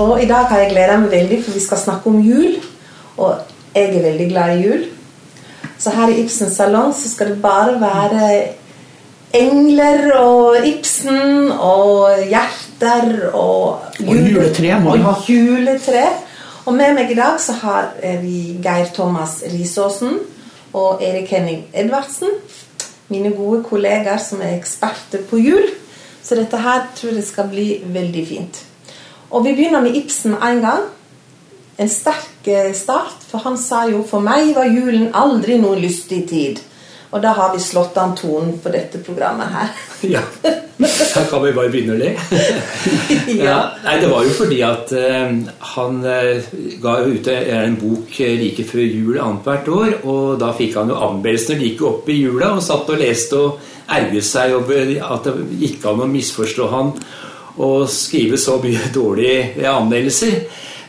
Og i dag har jeg gleda meg veldig, for vi skal snakke om jul. Og jeg er veldig glad i jul. Så her i Ibsens salong så skal det bare være engler og Ibsen og hjerter og, Og juletre må vi ha. Juletre. Og med meg i dag så har vi Geir Thomas Risaasen og Erik Henning Edvardsen. Mine gode kollegaer som er eksperter på jul. Så dette her tror jeg skal bli veldig fint. Og vi begynner med Ibsen en gang. En sterk eh, start, for han sa jo 'For meg var julen aldri noen lystig tid'. Og da har vi slått an tonen på dette programmet her. Ja. Da kan vi bare begynne å le. ja. Nei, det var jo fordi at uh, han uh, ga ut en bok like før jul annethvert år, og da fikk han jo anmeldelsene like opp i jula, og satt og leste og erget seg over at det gikk an å misforstå han og skrive så mye dårlige anmeldelser.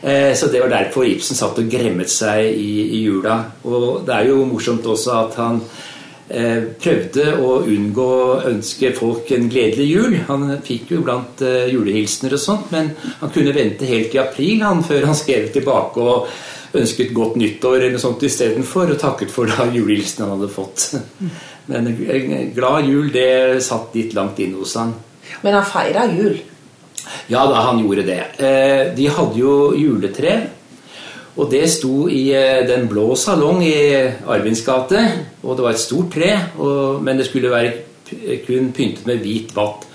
Eh, Så det var derfor Ibsen satt og gremmet seg i, i jula. Og det er jo morsomt også at han eh, prøvde å unngå å ønske folk en gledelig jul. Han fikk jo blant eh, julehilsener og sånt, men han kunne vente helt til april han, før han skrev tilbake og ønsket godt nyttår eller noe sånt istedenfor, og takket for da julehilsene han hadde fått. Men en glad jul, det satt litt langt inne hos han. Men han feira jul. Ja da, han gjorde det. Eh, De hadde jo juletre. Og det sto i eh, Den blå salong i Arvins gate. Og det var et stort tre, og, men det skulle være kun pyntet med hvit vatt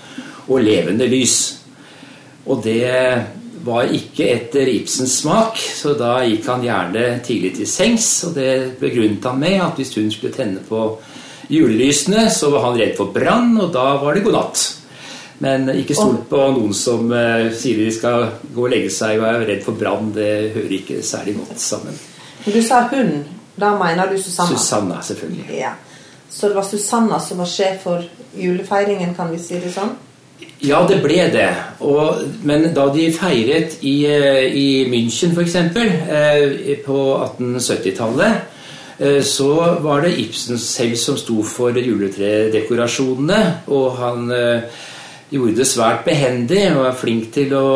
og levende lys. Og det var ikke etter Ibsens smak, så da gikk han gjerne tidlig til sengs. Og det begrunnet han med at hvis hun skulle tenne på julelysene, så var han redd for brann, og da var det god natt. Men ikke stol på noen som eh, sier de skal gå og legge seg og er redd for brann. Det hører ikke særlig godt sammen. Men Du sa hun. Da mener du Susanna? Susanna, selvfølgelig. Ja. Så det var Susanna som var sjef for julefeiringen, kan vi si det sånn? Ja, det ble det. Og, men da de feiret i, eh, i München f.eks. Eh, på 1870-tallet, eh, så var det Ibsen selv som sto for juletredekorasjonene. Og han eh, gjorde det svært behendig og var flink til å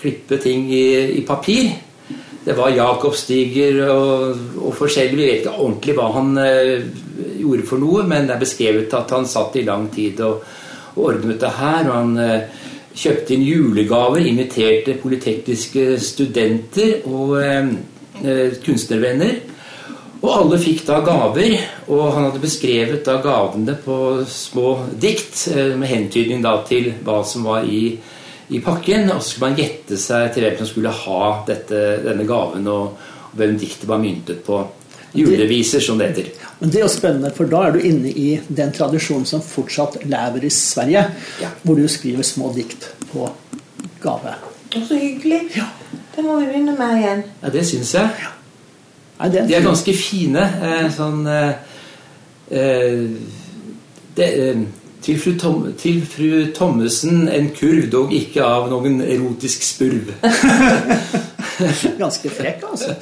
klippe ting i, i papir. Det var Jakobstiger og, og forskjellig. Vi vet ikke ordentlig hva han eh, gjorde for noe, men det er beskrevet at han satt i lang tid og, og ordnet det her. Og han eh, kjøpte inn julegaver, inviterte polytekniske studenter og eh, eh, kunstnervenner. Og alle fikk da gaver, og han hadde beskrevet da gavene på små dikt eh, med hentydning da til hva som var i, i pakken. Og så skulle man gjette seg til hvem som skulle ha dette, denne gaven, og, og hvem diktet var myntet på. Juleviser, som det heter. Men det er jo spennende, for da er du inne i den tradisjonen som fortsatt lever i Sverige, Ja. hvor du skriver små dikt på gave. Så hyggelig. Ja. Det må vi begynne med igjen. Ja, det syns jeg. Nei, De er ganske fine. Eh, sånn eh, eh, det, til, fru Tom, til fru Thommessen en kurv, dog ikke av noen erotisk spurv. ganske frekk, altså.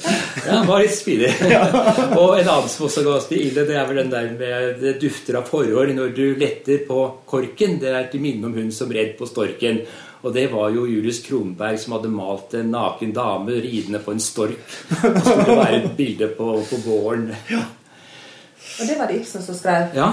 Ja, han var litt spydig. Og en annen som også ga oss det ille, det er vel den der med det dufter av forhår når du letter på korken. Det er til minne om hun som redd på storken. Og det var jo Julius Kronberg som hadde malt en naken dame ridende på en stork. Det skulle være et bilde på, på gården. Og det var det Ibsen som skrev. Ja,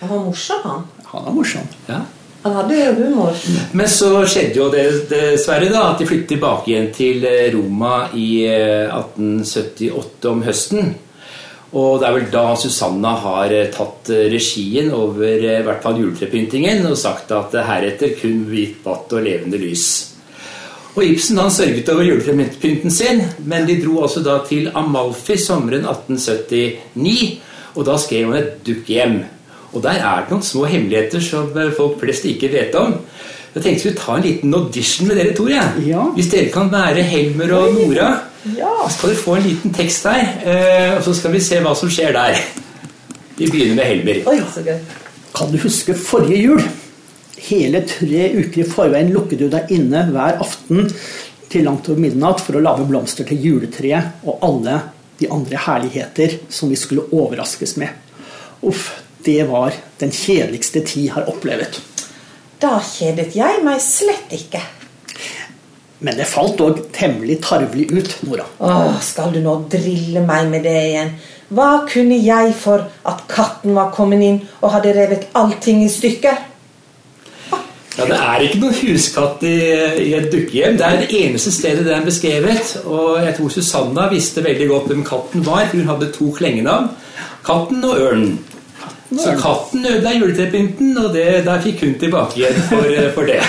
Han var morsom, han. Han var morsom. ja. Han hadde jo humor. Men så skjedde jo det dessverre da, at de flyttet tilbake igjen til eh, Roma i eh, 1878 om høsten. Og det er vel da Susanna har eh, tatt eh, regien over eh, i hvert fall juletrepyntingen og sagt at heretter kun hvitt vatt og levende lys. Og Ibsen han sørget over juletrepynten sin, men de dro altså da til Amalfi sommeren 1879, og da skrev han et dukkhjem. Og der er det noen små hemmeligheter som folk flest ikke vet om. Jeg tenkte jeg skulle ta en liten audition med dere to. Ja. Ja. Hvis dere kan være Helmer og Nora, Ja. så skal dere få en liten tekst her. eh, Og så skal vi se hva som skjer der. Vi begynner med Helmer. Oi, så gøy. Kan du huske forrige jul? Hele tre uker i forveien lukket du deg inne hver aften til langt over midnatt for å lage blomster til juletreet og alle de andre herligheter som vi skulle overraskes med. Uff, det var den kjedeligste tid har opplevd. Da kjedet jeg meg slett ikke. Men det falt òg temmelig tarvelig ut, Nora. Åh, skal du nå drille meg med det igjen? Hva kunne jeg for at katten var kommet inn og hadde revet allting i stykker? Ja, Det er ikke noen huskatt i, i et dukkehjem. Det er det eneste stedet det er beskrevet. Og jeg tror Susanna visste veldig godt hvem katten var, for hun hadde to klengenavn. Katten og ørnen. Så katten ødela juletrepynten, og det, der fikk hun tilbake igjen for, for det.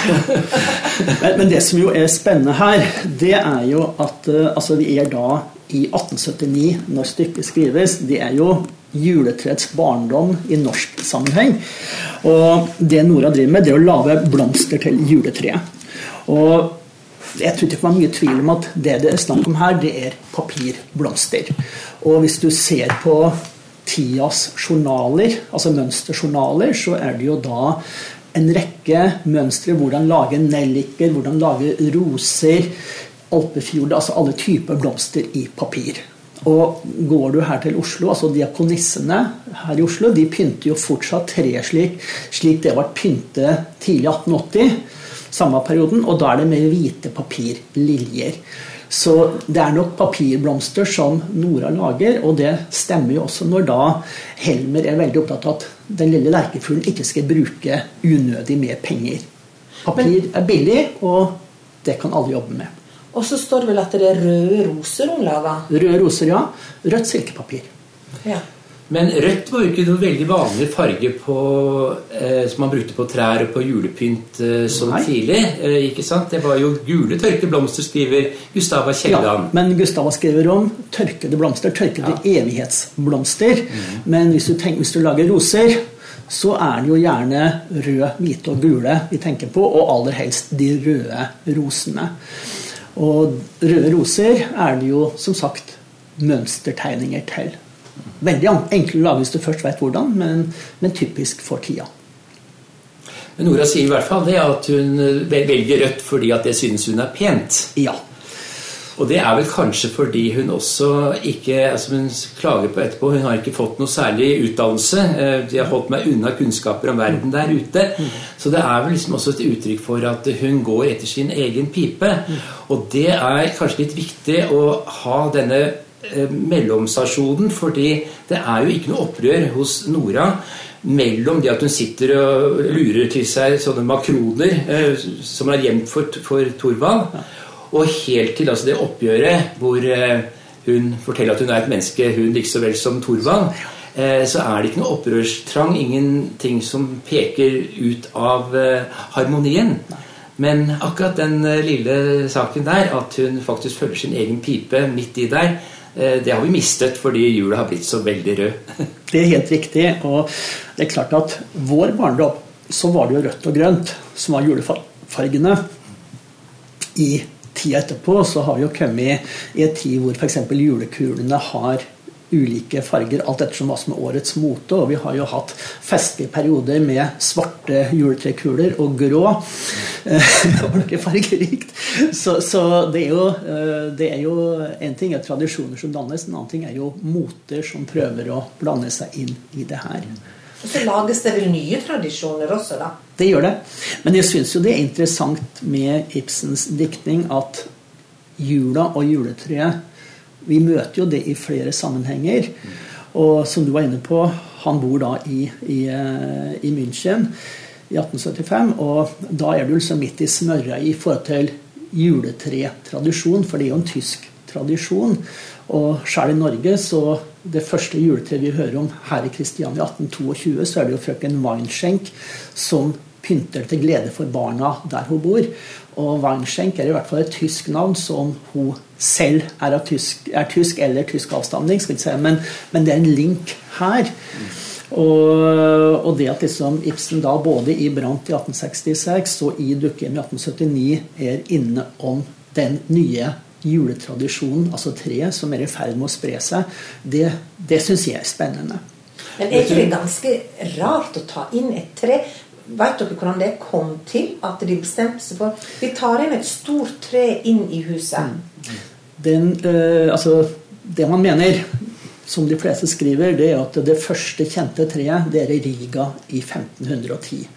Men, men, det som jo er spennende her, det er jo at uh, altså vi er da i 1879 når stykket skrives. Det er jo juletreets barndom i norsk sammenheng. Og det Nora driver med, det er å lage blomster til juletreet. Og jeg tror ikke det var mye tvil om at det det er snakk om her, det er papirblomster. Og hvis du ser på tidas journaler, altså mønsterjournaler, så er det jo da en rekke mønstre. Hvordan lage nelliker, hvordan lage roser, alpefjord, altså alle typer blomster i papir. Og går du her til Oslo, altså diakonissene her i Oslo, de pynter jo fortsatt tre slik, slik det var pyntet tidlig 1880, samme perioden, og da er det med hvite papirliljer. Så det er nok papirblomster som Nora lager, og det stemmer jo også når da Helmer er veldig opptatt av at den lille lerkefuglen ikke skal bruke unødig med penger. Papir er billig, og det kan alle jobbe med. Og så står det vel at det er røde roser hun lager? Røde roser, ja. Rødt silkepapir. Ja. Men rødt var jo ikke noen veldig vanlig farge på, eh, som man brukte på trær og på julepynt eh, så Nei. tidlig. Eh, ikke sant? Det var jo gule tørkede blomster, skriver Gustava Kielland. Ja, men Gustava skriver om tørkede blomster, tørkede ja. evighetsblomster. Mm. Men hvis du, tenker, hvis du lager roser, så er det jo gjerne rød, hvite og gule vi tenker på, og aller helst de røde rosene. Og røde roser er det jo som sagt mønstertegninger til. Veldig enkle å lage hvis du først vet hvordan, men, men typisk for tida. Men Nora sier i hvert fall det at hun velger rødt fordi at det synes hun er pent. Ja. Og det er vel kanskje fordi hun også ikke altså Hun klager på etterpå hun har ikke fått noe særlig utdannelse. Eh, de har holdt meg unna kunnskaper om verden der ute. Så det er vel liksom også et uttrykk for at hun går etter sin egen pipe. Og det er kanskje litt viktig å ha denne eh, mellomstasjonen, fordi det er jo ikke noe opprør hos Nora mellom det at hun sitter og lurer til seg sånne makroner eh, som er gjemt for, for Thorvald, og helt til altså det oppgjøret hvor eh, hun forteller at hun er et menneske, hun like så vel som Thorvald, eh, så er det ikke noe opprørstrang, ingenting som peker ut av eh, harmonien. Men akkurat den lille saken der, at hun faktisk følger sin egen pipe midt i der, det har vi mistet fordi jula har blitt så veldig rød. det er helt riktig. Og det er klart at vår barndom så var det jo rødt og grønt som var julefargene i tida etterpå så har vi jo kommet i en tid hvor f.eks. julekulene har ulike farger, alt ettersom hva som er årets mote. Og vi har jo hatt festlige perioder med svarte juletrekuler og grå. og noe fargerikt. Så, så, det er jo eh, det er jo En ting er tradisjoner som dannes, en annen ting er jo moter som prøver å blande seg inn i det her. Og så lages det vel nye tradisjoner også, da? Det gjør det. Men jeg syns jo det er interessant med Ibsens diktning at jula og juletreet Vi møter jo det i flere sammenhenger. Og som du var inne på, han bor da i, i, eh, i München i 1875. Og da er du liksom midt i smørja i forhold til juletretradisjon, for det er jo en tysk tradisjon. Og sjøl i Norge så det første juletreet vi hører om her i Kristiania 1822, så er det jo frøken Weinschenk som pynter til glede for barna der hun bor. Og Weinschenk er i hvert fall et tysk navn som hun selv er, tysk, er tysk, eller tysk avstamning. si. Men, men, det er en link her. Og, og, det at liksom Ibsen da både i Brant i 1866 og i Dukkehjem i 1879 er inne om den nye juletradisjonen, altså treet, som er i ferd med å spre seg, det, det syns jeg er spennende. Men er ikke det ganske rart å ta inn et tre? Vet dere hvordan det kom til at de bestemte seg for Vi tar inn et stort tre inn i huset. Mm. Den, eh, altså, det man mener, som de fleste skriver, det er at det første kjente treet det er i Riga i 1510.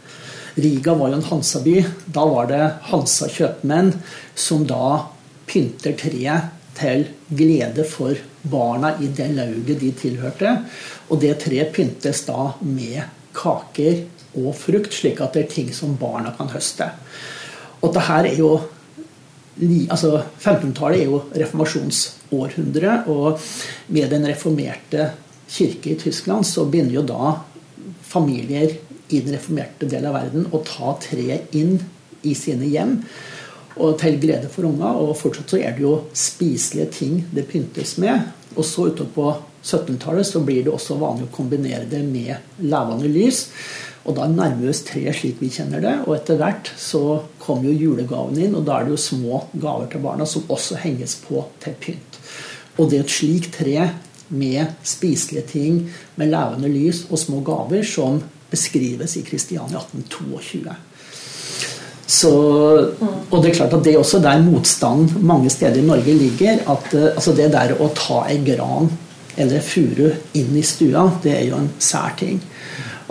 Riga var jo en Hansa-by. Da var det Hansa-kjøpmenn som da pynter treet til glede for barna i det lauget de tilhørte. Og det treet pyntes da med kaker og frukt, slik at det er ting som barna kan høste. Og det her er jo altså 1500-tallet er jo reformasjonsårhundre, og med den reformerte kirke i Tyskland så begynner jo da familier i den reformerte del av verden å ta treet inn i sine hjem og til glede for unga. Og fortsatt så er det jo spiselige ting det pyntes med. Og så utover på 1700-tallet så blir det også vanlig å kombinere det med levende lys. Og da nærmer vi oss treet slik vi kjenner det. Og etter hvert så kommer jo julegaven inn, og da er det jo små gaver til barna som også henges på til pynt. Og det er et slikt tre med spiselige ting, med levende lys og små gaver som beskrives i Kristiania 1822. Så, og det er klart at det er også der motstanden mange steder i Norge ligger. at eh, altså Det der å ta ei gran eller furu inn i stua, det er jo en sær ting.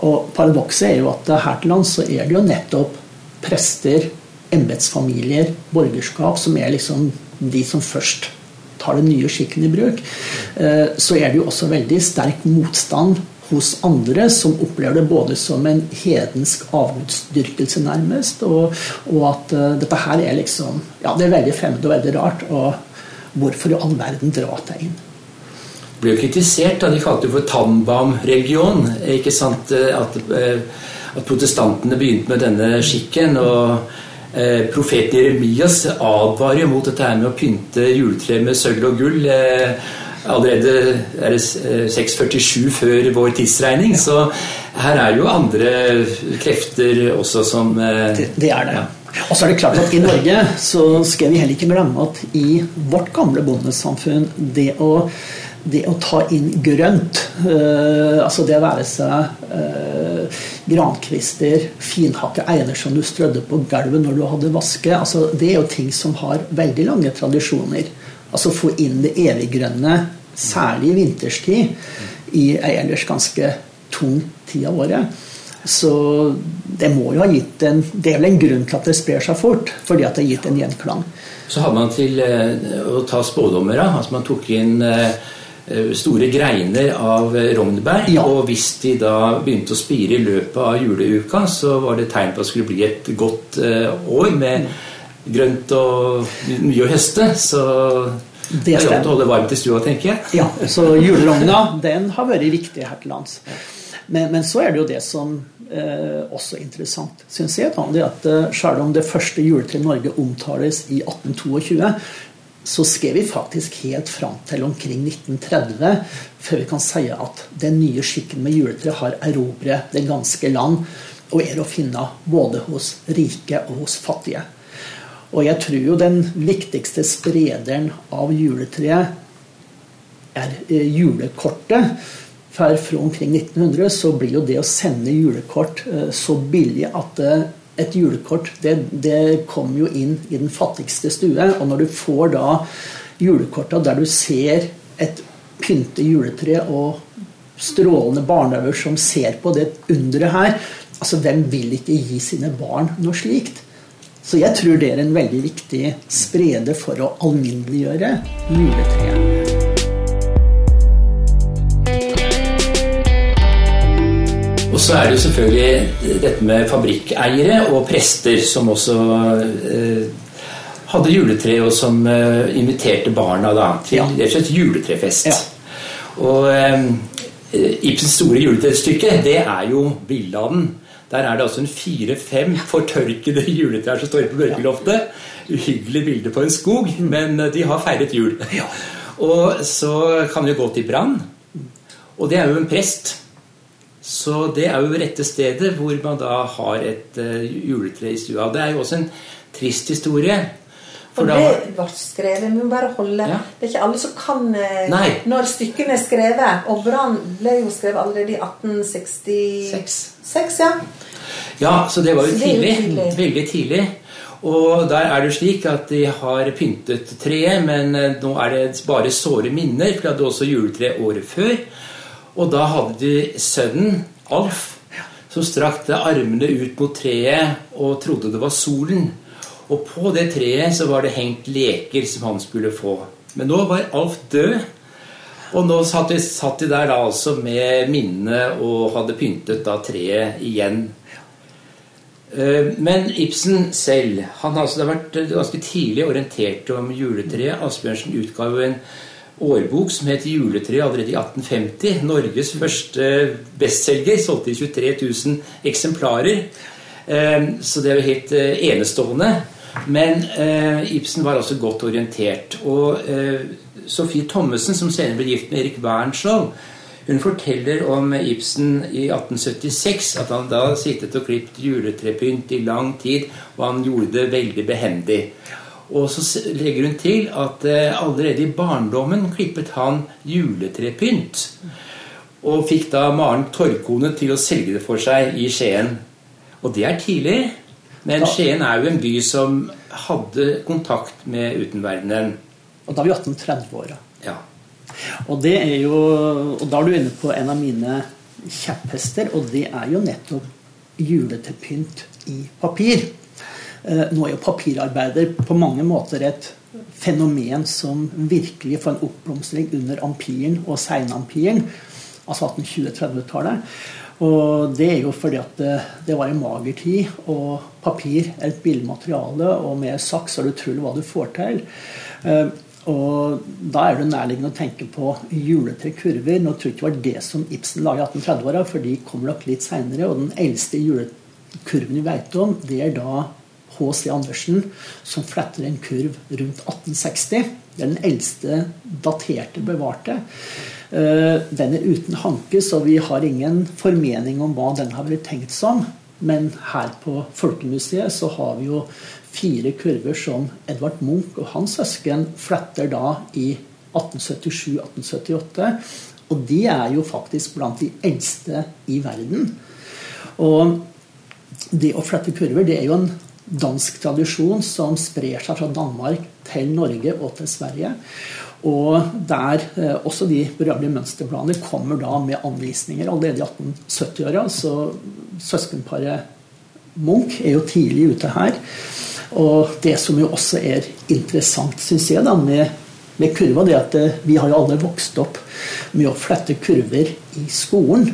Og paradokset er jo at her til lands så er det jo nettopp prester, embetsfamilier, borgerskap som er liksom de som først tar den nye skikken i bruk. Eh, så er det jo også veldig sterk motstand hos andre som opplever det både som en hedensk avgudsdyrkelse, nærmest, og, og, at uh, dette her er liksom Ja, det er veldig fremmed og veldig rart. Og hvorfor i all verden dra det inn? Ble jo kritisert da de kalte det for Tannbaum-religion. ikke sant, eh, at, eh, at, protestantene begynte med denne skikken. og eh, Profeten Jeremias advarer mot dette her med å pynte juletreet med sølv og gull. Eh, allerede er det 647 eh, før vår tidsregning. Så her er jo andre krefter også som eh, det, det, er det. Ja. Og så er det klart at I Norge så skal vi heller ikke glemme at i vårt gamle bondesamfunn det å, det å ta inn grønt, øh, altså det å være seg øh, grankvister, finhakke einer som du strødde på gulvet når du hadde vaske, altså det er jo ting som har veldig lange tradisjoner. Altså få inn det eviggrønne, særlig i vinterstid, i ei ellers ganske tung tid av året. Så det må jo ha gitt en Det er vel en grunn til at det sprer seg fort, fordi at det har gitt en gjenklang. Så hadde man til eh, å ta spådommer da. Altså man tok inn eh, store greiner av rognbær. Ja. Og hvis de da begynte å spire i løpet av juleuka, så var det tegn på at det skulle bli et godt eh, år med grønt og mye å høste. Så det er godt å holde varmt i stua, tenker jeg. Ja, Så julerogna den har vært viktig her til lands. Men, men, så er det jo det som eh, også er interessant, syns jeg. det at eh, Selv om det første juletreet i Norge omtales i 1822, så skrev vi faktisk helt fram til omkring 1930 før vi kan si at den nye skikken med juletre har erobret det ganske land og er å finne både hos rike og hos fattige. Og jeg tror jo den viktigste sprederen av juletreet er eh, julekortet. For fra omkring 1900 så blir jo det å sende julekort eh, så billig at eh, et julekort det, det kom jo inn i den fattigste stue. Og når du får da julekorta der du ser et pynte juletre og strålende barneøyne som ser på det underet her altså Hvem vil ikke gi sine barn noe slikt? Så jeg tror det er en veldig viktig sprede for å alminneliggjøre juletreet. Så er det jo selvfølgelig dette med fabrikkeiere og prester som også eh, hadde juletre, og som eh, inviterte barna da, til rett og slett juletrefest. Ja. Og eh, Ibsens store juletrestykke, det er jo 'Villaden'. Der er det altså en fire-fem fortørkede juletrær som står på Bjørkeloftet. Uhyggelig bilde på en skog, men eh, de har feiret jul. Og så kan vi gå til Brann. Og det er jo en prest. Så det er jo rette stedet hvor man da har et uh, juletre i stua. Det er jo også en trist historie. For og det ble skrevet. Vi må bare holde ja. Det er ikke alle som kan eh, Nei. når stykkene er skrevet. Og Brann ble jo skrevet allerede i 1866. 6, ja. ja, så det var jo tidlig. tidlig. Veldig tidlig. Og der er det slik at de har pyntet treet, men eh, nå er det bare såre minner, for de hadde også juletre året før. Og da hadde de sønnen, Alf, som strakte armene ut mot treet og trodde det var solen. Og på det treet så var det hengt leker som han skulle få. Men nå var Alf død. Og nå satt de, satt de der da altså med minnene og hadde pyntet da treet igjen. Eh, men Ibsen selv han har altså vært ganske tidlig orientert om juletreet. Asbjørnsen utga jo en årbok som het 'Juletreet' allerede i 1850. Norges første bestselger. Solgte i 23 000 eksemplarer. Eh, så det er jo helt eh, enestående. Men Ibsen var altså godt orientert. Og Sofie Thommessen, som senere ble gift med Erik Wernskjold, hun forteller om Ibsen i 1876, at han da sittet og klippet juletrepynt i lang tid, og han gjorde det veldig behendig. Og så legger hun til at eh, allerede i barndommen klippet han juletrepynt. Og fikk da Maren Torkone til å selge det for seg i Skien. Og det er tidlig. Men Skien er jo en by som hadde kontakt med utenverdenen. Og da er vi 1830-åra. Ja. Og det er jo Og da er du inne på en av mine kjepphester, og det er jo nettopp juletrepynt i papir. Eh, nå er jo papirarbeider på mange måter et fenomen som virkelig får en oppblomstring under ampiren og seinampiren, altså 1820-30-tallet. Og det er jo fordi at det, det var en mager tid, og papir er et billedmateriale, og med saks er det utrolig hva du får til. Eh, og Da er det nærliggende å tenke på juletrekurver. Nå tror jeg ikke det var det som Ibsen laga i 1830-åra, for de kommer nok litt seinere. Og den eldste julekurven vi veit om, det er da H.C. Andersen som fletter en kurv rundt 1860. Det er den eldste daterte bevarte. Eh, den er uten hanke, så vi har ingen formening om hva den har vært tenkt som. Men her på Folkemuseet så har vi jo fire kurver som Edvard Munch og hans søsken fletter da i 1877-1878. Og de er jo faktisk blant de eldste i verden. Og det å flette kurver det er jo en dansk tradisjon som sprer seg fra Danmark til Norge og til Sverige. Og der eh, også de berømmelige mønsterplaner kommer da med anvisninger allerede i 1870-åra. Så søskenparet Munch er jo tidlig ute her. Og det som jo også er interessant, syns jeg, da, med, med kurva, det er at eh, vi har jo alle vokst opp med å flette kurver i skolen.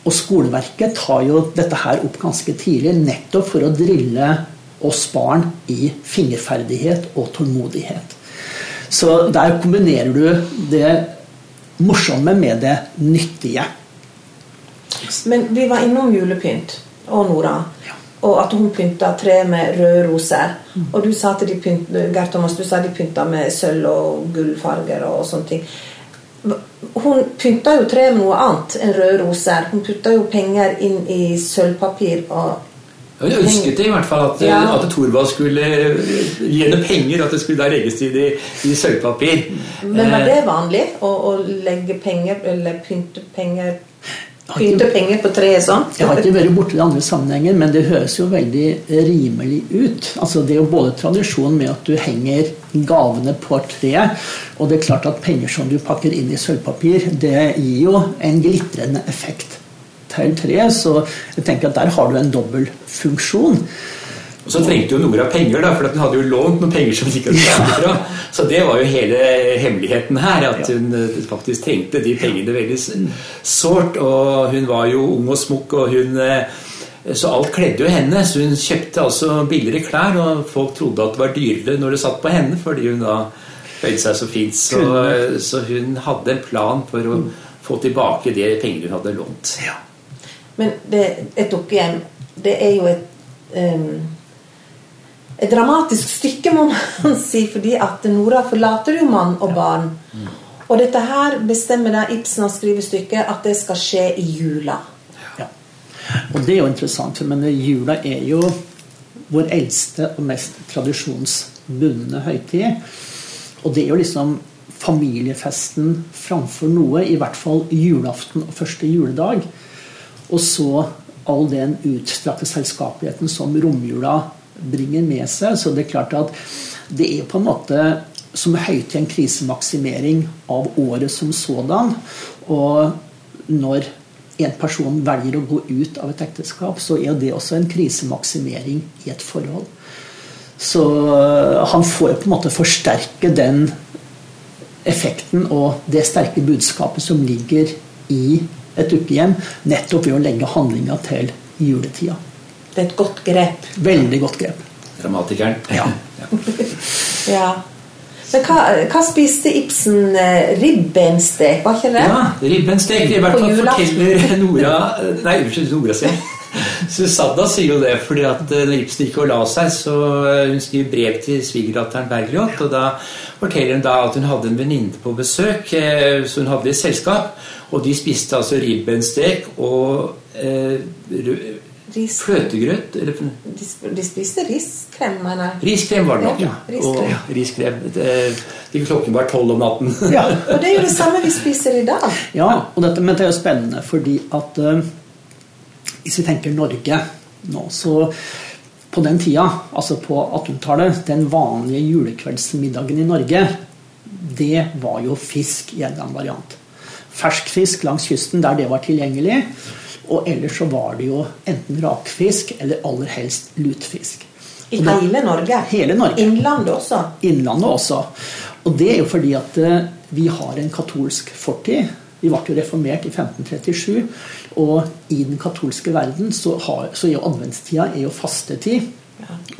Og skoleverket tar jo dette her opp ganske tidlig, nettopp for å drille oss barn i fingerferdighet og tålmodighet. Så der kombinerer du det morsomme med det nyttige. Men vi var innom julepynt og Nora. Ja. Og at hun pynta tre med røde roser. Mm. Og du sa at de pynta, Gert Thomas, du sa de pynta med sølv og gullfarger og sånne ting. Hun pynta jo tre med noe annet enn røde roser. Hun putta jo penger inn i sølvpapir. og hun ønsket det i hvert fall at, ja. at Thorvald skulle gi henne penger. At det skulle da legges i, i sølvpapir. Men var det vanlig å, å legge penger, eller pynte penger Pynte penger på treet sånn? Jeg har ikke vært borti det andre sammenhenger, men det høres jo veldig rimelig ut. Altså Det er jo både tradisjonen med at du henger gavene på treet, og det er klart at penger som du pakker inn i sølvpapir, det gir jo en glitrende effekt til tre. Så jeg tenker at der har du en dobbel funksjon. Og så trengte jo Nora penger, da, for hun hadde jo lånt noen penger som de ikke hadde fra. Så det var jo hele hemmeligheten her, at hun eh, faktisk trengte de pengene veldig sårt. Og hun var jo ung og smukk, og hun eh, så alt kledde jo henne. Så hun kjøpte altså billigere klær, og folk trodde at det var dyrere når det satt på henne, fordi hun da bøyde seg så fint. Så, så, hun hadde en plan for å få tilbake de pengene hun hadde lånt. Ja. Men det, et dukkehjem, det er jo et um et dramatisk stykke, må man si, fordi at Nora forlater jo mann og barn. Og dette her bestemmer da Ibsen har skrevet stykket at det skal skje i jula. Ja. Og det er jo interessant, men jula er jo vår eldste og mest tradisjonsbundne høytid. Og det er jo liksom familiefesten framfor noe, i hvert fall julaften og første juledag. Og så all den utstrakte selskapeligheten som romjula bringer med seg. Så det er klart at det er på en måte som høyt til en krisemaksimering av året som sådan. Og når en person velger å gå ut av et ekteskap, så er det også en krisemaksimering i et forhold. Så eh, han får på en måte forsterke den effekten og det sterke budskapet som ligger i et ukehjem, nettopp ved å legge handlinga til juletida. Det er et godt grep. Veldig godt grep. Dramatikeren. Ja. Ja. Men hva, hva spiste Ibsen? Eh, Ribbenstek, var ikke det? Ja, ribbenstek. I hvert fall forteller Nora Nei, unnskyld, Nora sier Susanna sier jo det, fordi at eh, når Ibsen gikk og la seg, så eh, hun skriver brev til svigerdatteren Bergljot, og da forteller hun da at hun hadde en venninne på besøk, så hun hadde i selskap, og de spiste altså ribbenstek og eh, fløtegrøt, eller De, spiste riskrem, mener jeg. riskrem var det nok, ja. Riskrem. Og, ja, riskrem. De klokken var tolv om natten. Ja. Og det er jo det samme vi spiser i dag. Ja, og dette, men det er jo spennende fordi at eh, hvis vi tenker Norge nå, så på den tida, altså på 1800-tallet, den vanlige julekveldsmiddagen i Norge, det var jo fisk i en eller annen variant. Fersk fisk langs kysten der det var tilgjengelig, og ellers så var det jo enten rakfisk eller aller helst lutfisk. I hele Norge. Hele Norge. Innlandet også. Innlandet også. Og det er jo fordi at eh, vi har en katolsk fortid. Vi ble jo reformert i 1537, og i den katolske verden så, har, så er jo adventstida er jo fastetid.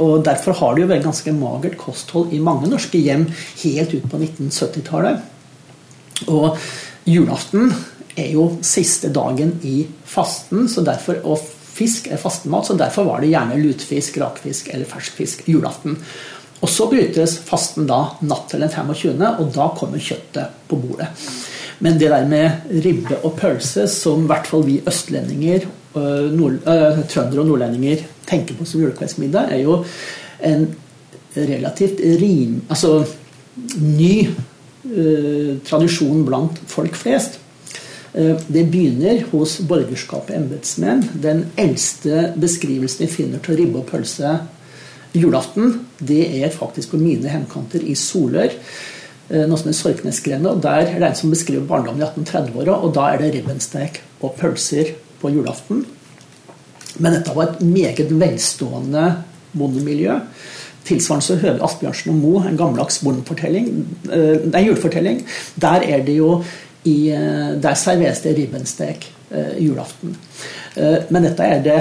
Og derfor har det jo vært ganske magert kosthold i mange norske hjem helt ut på 1970-tallet. Og julaften er jo siste dagen i fasten, så derfor, og fisk er fastemat, så derfor var det gjerne lutfisk, rakfisk eller fersk fisk julaften. Og så brytes fasten da natt til den 25., og da kommer kjøttet på bordet. Men det der med ribbe og pølse, som i hvert fall vi østlendinger, øh, nord, øh, trøndere og nordlendinger tenker på som julekveldsmiddag, er jo en relativt rim... Altså ny tradisjon blant folk flest. Eh, Det begynner hos borgerskapet embetsmenn. Den eldste beskrivelsen vi finner til ribbe og pølse julaften, det er faktisk på mine hjemkanter i Solør. eh, Noe som er Sorknesgrenda. Der er det en som beskriver barndommen i 1830-åra, og da er det ribbenstek og pølser på julaften. Men dette var et meget velstående bondemiljø. Tilsvarende så hører Asbjørnsen og Moe en gammeldags eh, julefortelling. Der er det jo i, eh, Der serveres det ribbenstek eh, julaften. Eh, Men dette er det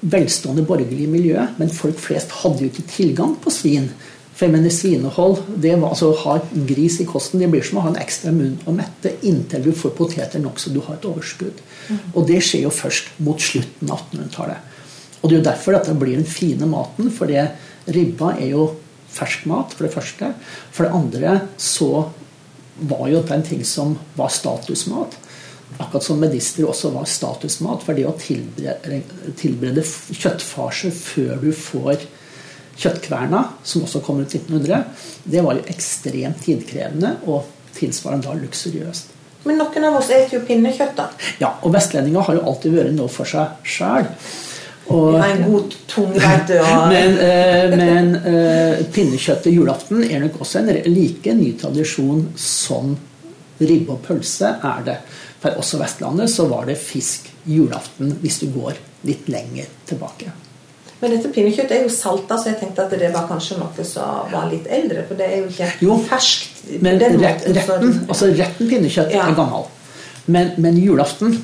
velstående borgerlige miljøet. Men folk flest hadde jo ikke tilgang på svin. For jeg mener svinehold, det var, altså å ha gris i kosten, det blir som å ha en ekstra munn å mette inntil du får poteter nok så du har et overskudd. Og det skjer jo først mot slutten av 1800-tallet. Og det er jo derfor dette blir den fine maten, for det ribba er jo fersk mat, for det første. For det andre så var jo dette en ting som var statusmat. Akkurat som medister også var statusmat. For det å tilberede, tilberede kjøttfarse før du får kjøttkverna, som også kom ut 1900, det var jo ekstremt tidkrevende og tilsvarende da luksuriøst. Men noen av oss spiser jo pinnekjøtt, da. Ja, og vestlendinger har jo alltid vært noe for seg sjæl. Vi ja, en god tungverd og Men, eh, men eh, pinnekjøttet julaften er nok også en like ny tradisjon som ribbe og pølse er det. For også Vestlandet så var det fisk julaften hvis du går litt lenger tilbake. Men dette pinnekjøttet er jo salta, så jeg tenkte at det var kanskje noe som var litt eldre. For det er jo ikke Jo, ferskt. Men retten, retten, altså retten pinnekjøtt Ja. er gammel. Men, men julaften,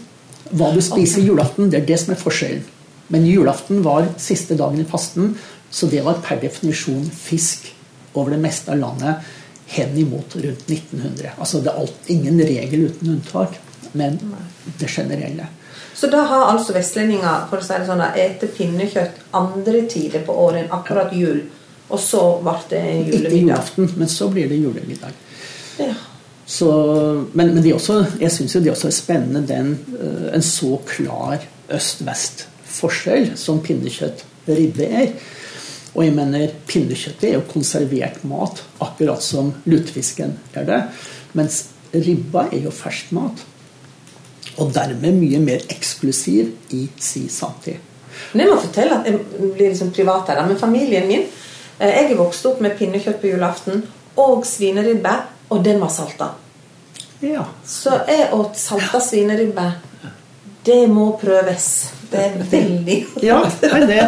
hva du spiser julaften, det er det som er forskjellen. Men julaften var siste dagen i fasten, så det var per definisjon fisk over det meste av landet henimot rundt 1900. Altså det er alt, ingen regel uten unntak, men det generelle. Så da har altså vestlendinger for å si det sånn, ete pinnekjøtt andre tider på året enn akkurat jul. Og så ble det julemiddag. Ikke julaften, men så blir det julemiddag. Ja. Så, men men er også, jeg syns jo det også er spennende den, eh, en så klar øst-vest-forskjell som pinnekjøtt ribbe er. Og jeg mener pinnekjøttet er jo konservert mat, akkurat som lutefisken er det. Mens ribba er jo fersk mat. Og dermed mye mer eksklusiv i si samtid. Men jeg må fortelle at jeg blir liksom privat her, men familien min eh, Jeg er vokst opp med pinnekjøtt på julaften og svineribbe, og den var salta. Ja. Så jeg åt salta svineribbe Det må prøves. Det er veldig Ja, nei, det,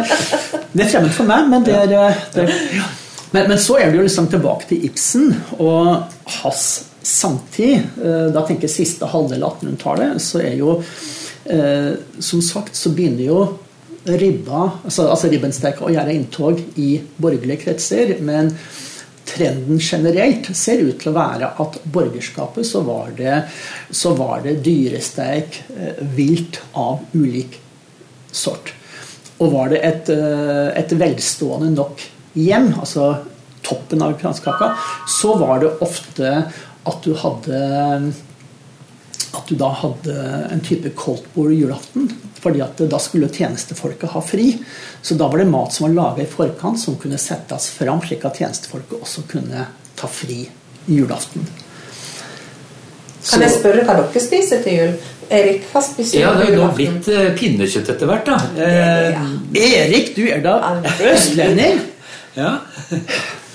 det er fremmed for meg, men det er, det er ja. men, men så er det jo liksom tilbake til Ibsen og hans samtid. Eh, da tenker jeg siste halvdel av 1800-tallet, så er jo eh, Som sagt så begynner jo ribba, altså, altså ribbensteika å gjøre inntog i borgerlige kretser. men trenden generelt ser ut til å være at borgerskapet så var det, så var det dyresteik eh, vilt av ulik sort. Og var det et, eh, et velstående nok hjem, altså toppen av kransekaka, så var det ofte at du hadde at du da hadde en type koldtbord julaften. fordi at da skulle tjenestefolket ha fri. Så da var det mat som var laga i forkant, som kunne settes fram, slik at tjenestefolket også kunne ta fri julaften. Kan jeg spørre hva dere spiser til jul? Erik, har spist Ja, det er jo nå blitt eh, pinnekjøtt etter hvert, da. Eh, Erik, du er da østlending? ja.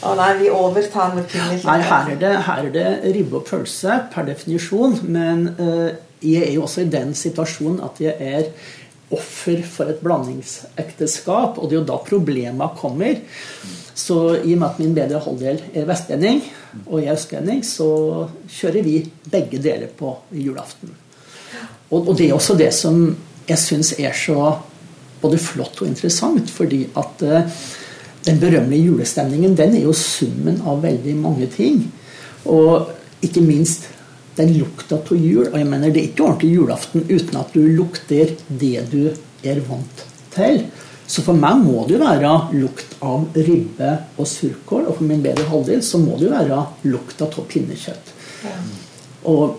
Å nei, vi overtar med pinnekjøtt. Nei, her er, det, her er det ribbe og pølse per definisjon. Men eh, jeg er jo også i den situasjonen at jeg er offer for et blandingsekteskap. Og det er jo da problema kommer. Så i og med at min bedre halvdel er vestlending, og jeg er østlending, så kjører vi begge deler på julaften. Og, og det er også det som jeg syns er så både flott og interessant, fordi at uh, den berømmelige julestemningen den er jo summen av veldig mange ting. Og ikke minst den lukta av jul. Og jeg mener det er ikke ordentlig julaften uten at du lukter det du er vant til. Så for meg må det jo være lukt av ribbe og surkål. Og for min bedre halvdel så må det jo være lukt av pinnekjøtt. Og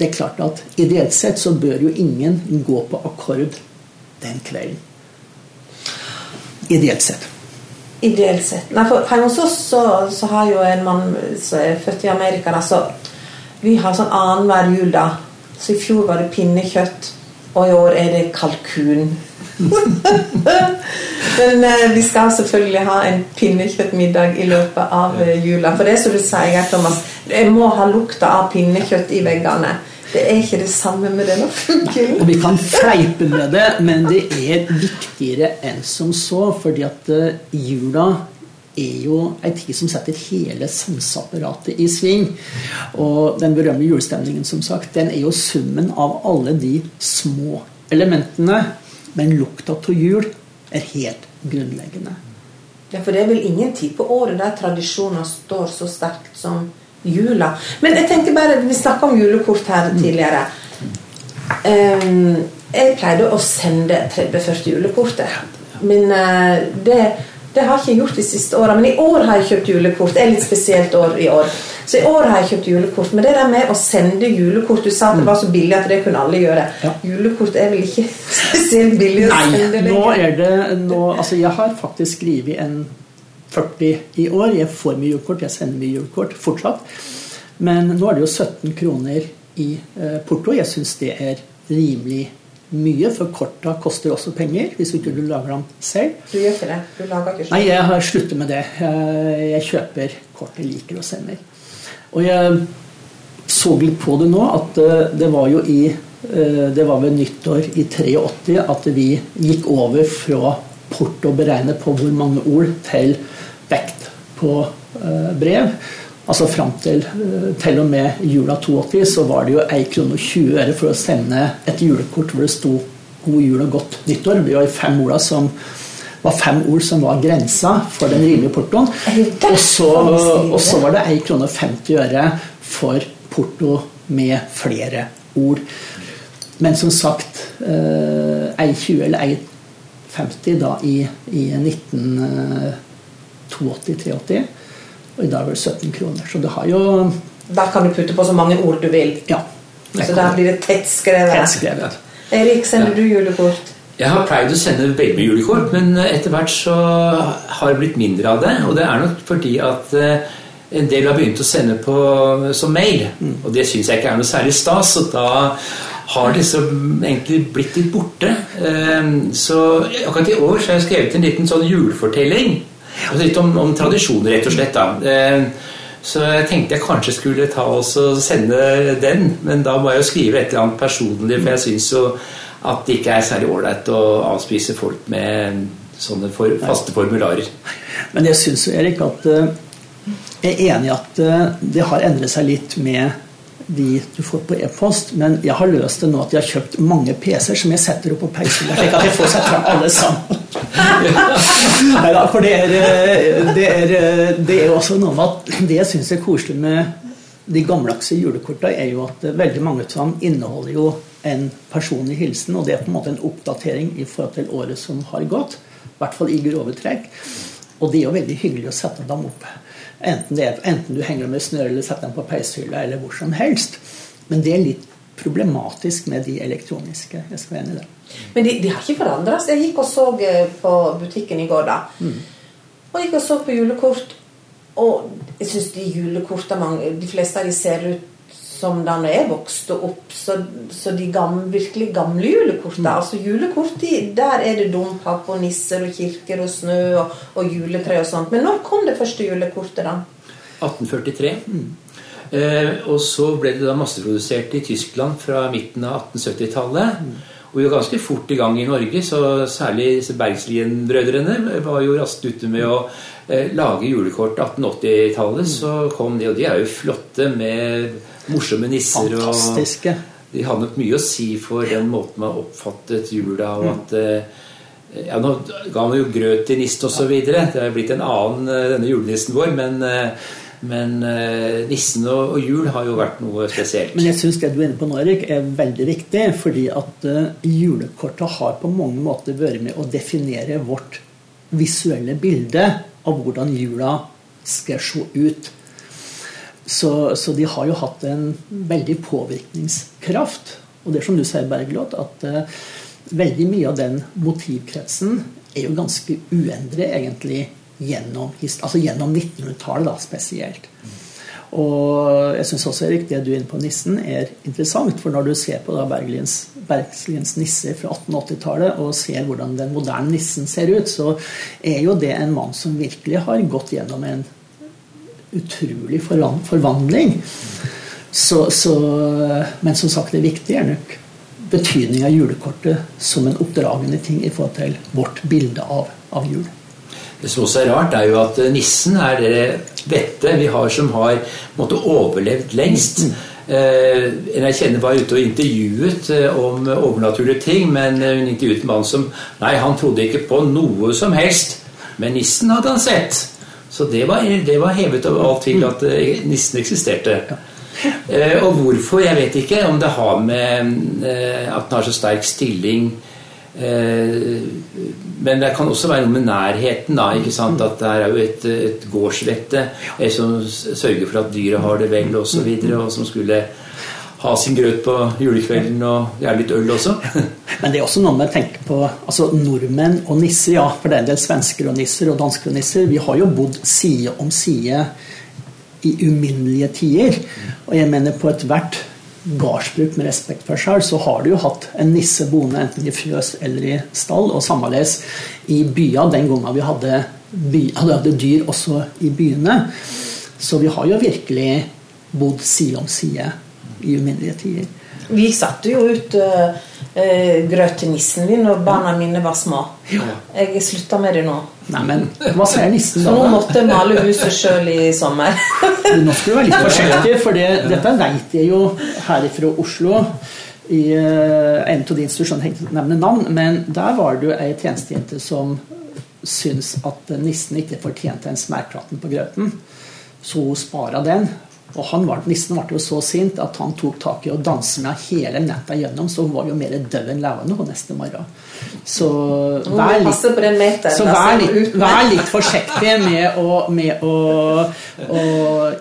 det er klart at ideelt sett så bør jo ingen gå på akkord den kvelden. Ideelt sett. Ideelt sett. Nei, for Hjemme hos oss så, så har jo en mann som er født i Amerika da, så Vi har sånn annenhver jul, da. Så i fjor var det pinnekjøtt, og i år er det kalkun. Men eh, vi skal selvfølgelig ha en pinnekjøttmiddag i løpet av eh, jula. For det som du sier, Thomas, jeg må ha lukta av pinnekjøtt i veggene. Det er ikke det samme med denne fuglen. Og vi kan fleipe med det, men det er viktigere enn som så. Fordi at eh, jula er jo ei tid som setter hele sanseapparatet i sving. Og den berømte julestemningen, som sagt, den er jo summen av alle de små elementene. Men lukta av jul er helt grunnleggende. Ja, for det er vel ingen tid på året der tradisjoner står så sterkt som jula. Men jeg tenker bare, vi snakka om julekort her tidligere. Um, jeg pleide å sende 30-40 julekortet. Men uh, det, det har jeg ikke gjort de siste åra. Men i år har jeg kjøpt julekort. Det er litt spesielt år i år. Så i år har jeg kjøpt julekort. Men det der med å sende julekort Du sa at det var så billig at det kunne alle gjøre. Ja. Julekort er vel ikke spesielt billig å Nei, nå er det nå, Altså, jeg har faktisk skrevet en 40 i år. Jeg får mye julekort, jeg sender mye julekort fortsatt. Men nå er det jo 17 kroner i eh, porto. Jeg syns det er rimelig mye, for korta koster også penger hvis ikke du lager dem selv. Du gjør ikke det? Du lager ikke selv? Nei, jeg har sluttet med det. Jeg, jeg kjøper kort jeg liker og sender. Og jeg så litt på det nå, at eh, det var jo i eh, Det var ved nyttår i 83 at vi gikk over fra porto beregnet på hvor mange ord til på eh, brev. Altså fram til, eh, til og med jula 82 så var det jo 1 krone og 20 øre for å sende et julekort hvor det sto 'God jul og godt nyttår'. Det var fem orda som var fem ord som var grensa for den rimelige portoen. Og så, og så var det 1 krone og 50 øre for porto med flere ord. Men som sagt, eh, 1,20 eller 1,50 da i, i 1982-83. Og i dag er det 17 kroner. Så det har jo Der kan du putte på så mange ord du vil. Ja. Så der blir det tettskrevet. Tettskrevet. Erik, sender du julekort? Jeg har pleid å sende veldig mye julekort, men etter hvert så har det blitt mindre av det. Og det er nok fordi at eh, en del har begynt å sende på som mail. Og det syns jeg ikke er noe særlig stas, og da har disse egentlig blitt litt borte. Eh, Så akkurat i år så har jeg skrevet en liten sånn julefortelling. Altså litt om, om tradisjoner, rett og slett. da. Eh, Så jeg tenkte jeg kanskje skulle ta og sende den, men da må jeg jo skrive et eller annet personlig, for jeg syns jo at det ikke er særlig ålreit å avspise folk med sånne for, faste formularer. Men jeg syns jo, Erik, at eh, jeg er enig i at eh, det har endret seg litt med de du får på e-post, men jeg har løst det nå at jeg har kjøpt mange PC-er som jeg setter opp på peishylla, slik at de får seg fram alle sammen. Nei da, for det er, eh, det, er, det er også noe med at det jeg syns er koselig med de gammeldagse julekortene, er jo at veldig mange av dem inneholder jo en personlig hilsen, og det er på en måte en oppdatering i forhold til året som har gått. I hvert fall i grove trekk. Og det er jo veldig hyggelig å sette dem opp. Enten, er, enten du henger dem i snøre eller setter dem på peishylla eller hvor som helst. Men det er litt problematisk med de elektroniske. Jeg skal være enig i det. Men de, de har ikke forandra seg. Jeg gikk og så eh, på butikken i går, da. Mm. Og gikk og så på julekort. Og jeg syns de julekortene De fleste av de ser ut som da jeg vokste opp. Så, så de gamle, virkelig gamle julekortene. Mm. Altså julekort, de, der er det dompap og nisser og kirker og snø og, og juletre og sånt. Men når kom det første julekortet, da? 1843. Eh, og så ble det da masseprodusert i Tyskland fra midten av 1870-tallet. Og vi var ganske fort i gang i Norge, så særlig Bergslien-brødrene var jo raskt ute med å eh, lage julekort. 1880-tallet så kom de, og de er jo flotte med morsomme nisser. Fantastiske. Og de hadde nok mye å si for den måten man oppfattet jula og at eh, ja, Nå ga man jo grøt til nissen osv. Det er blitt en annen, eh, denne julenissen vår, men eh, men eh, nissen og, og jul har jo vært noe spesielt. Men jeg syns det du er inne på nå, Erik, er veldig viktig. Fordi at uh, julekortet har på mange måter vært med å definere vårt visuelle bilde av hvordan jula skal se ut. Så, så de har jo hatt en veldig påvirkningskraft. Og det er som du sier, Bergljot, at uh, veldig mye av den motivkretsen er jo ganske uendret, egentlig gjennom, altså gjennom 1900-tallet da, spesielt. Og jeg syns også Erik, det du er inne på nissen, er interessant. For når du ser på da Bergliens, Bergliens nisser fra 1880-tallet og ser hvordan den moderne nissen ser ut, så er jo det en mann som virkelig har gått gjennom en utrolig forvandling. Så, så, men som sagt, det viktige er nok betydning av julekortet som en oppdragende ting i forhold til vårt bilde av, av jul. Det som også er rart, er jo at nissen er det vettet vi har som har måtte, overlevd lengst. Eh, en jeg kjenner var ute og intervjuet eh, om overnaturlige ting, men hun intervjuet en mann som Nei, han trodde ikke på noe som helst, men nissen hadde han sett. Så det var, det var hevet over all tvil at eh, nissen eksisterte. Eh, og hvorfor, jeg vet ikke. Om det har med eh, at den har så sterk stilling Eh, men det kan også være noe med nærheten. da, ikke sant, At det er jo et, et gårdsvette eh, som sørger for at dyret har det vel. Og, så videre, og som skulle ha sin grøt på julekvelden og gjerne litt øl også. Men det er også noe med å tenke på altså Nordmenn og nisser, ja. For det er en del svensker og nisser og dansker og nisser. Vi har jo bodd side om side i uminnelige tider. Og jeg mener på ethvert gardsbruk med respekt for sjøl, så har du jo hatt en nisse boende enten i fjøs eller i stall, og sammeleis i byer den gangen vi hadde, by, hadde dyr også i byene. Så vi har jo virkelig bodd side om side i uminnelige tider. Vi satte jo ut uh, uh, grøt til nissen min når barna mine var små. Ja. Jeg slutta med det nå. Nei, men hva sier nissen Så da? nå måtte jeg male huset sjøl i sommer. Nå skal du være litt forsiktig, for det, dette veit jeg jo her fra Oslo. I eh, en av de institusjonene jeg ikke nevner navn, men der var det jo ei tjenestejente som syntes at nissen ikke fortjente en smertratten på grøten. Så hun spara den. Og han var, nissen ble jo så sint at han tok tak i å danse med hele natta gjennom, så hun var jo mer død enn levende på neste morgen. Så vær litt så vær litt, vær litt forsiktig med å, med å, å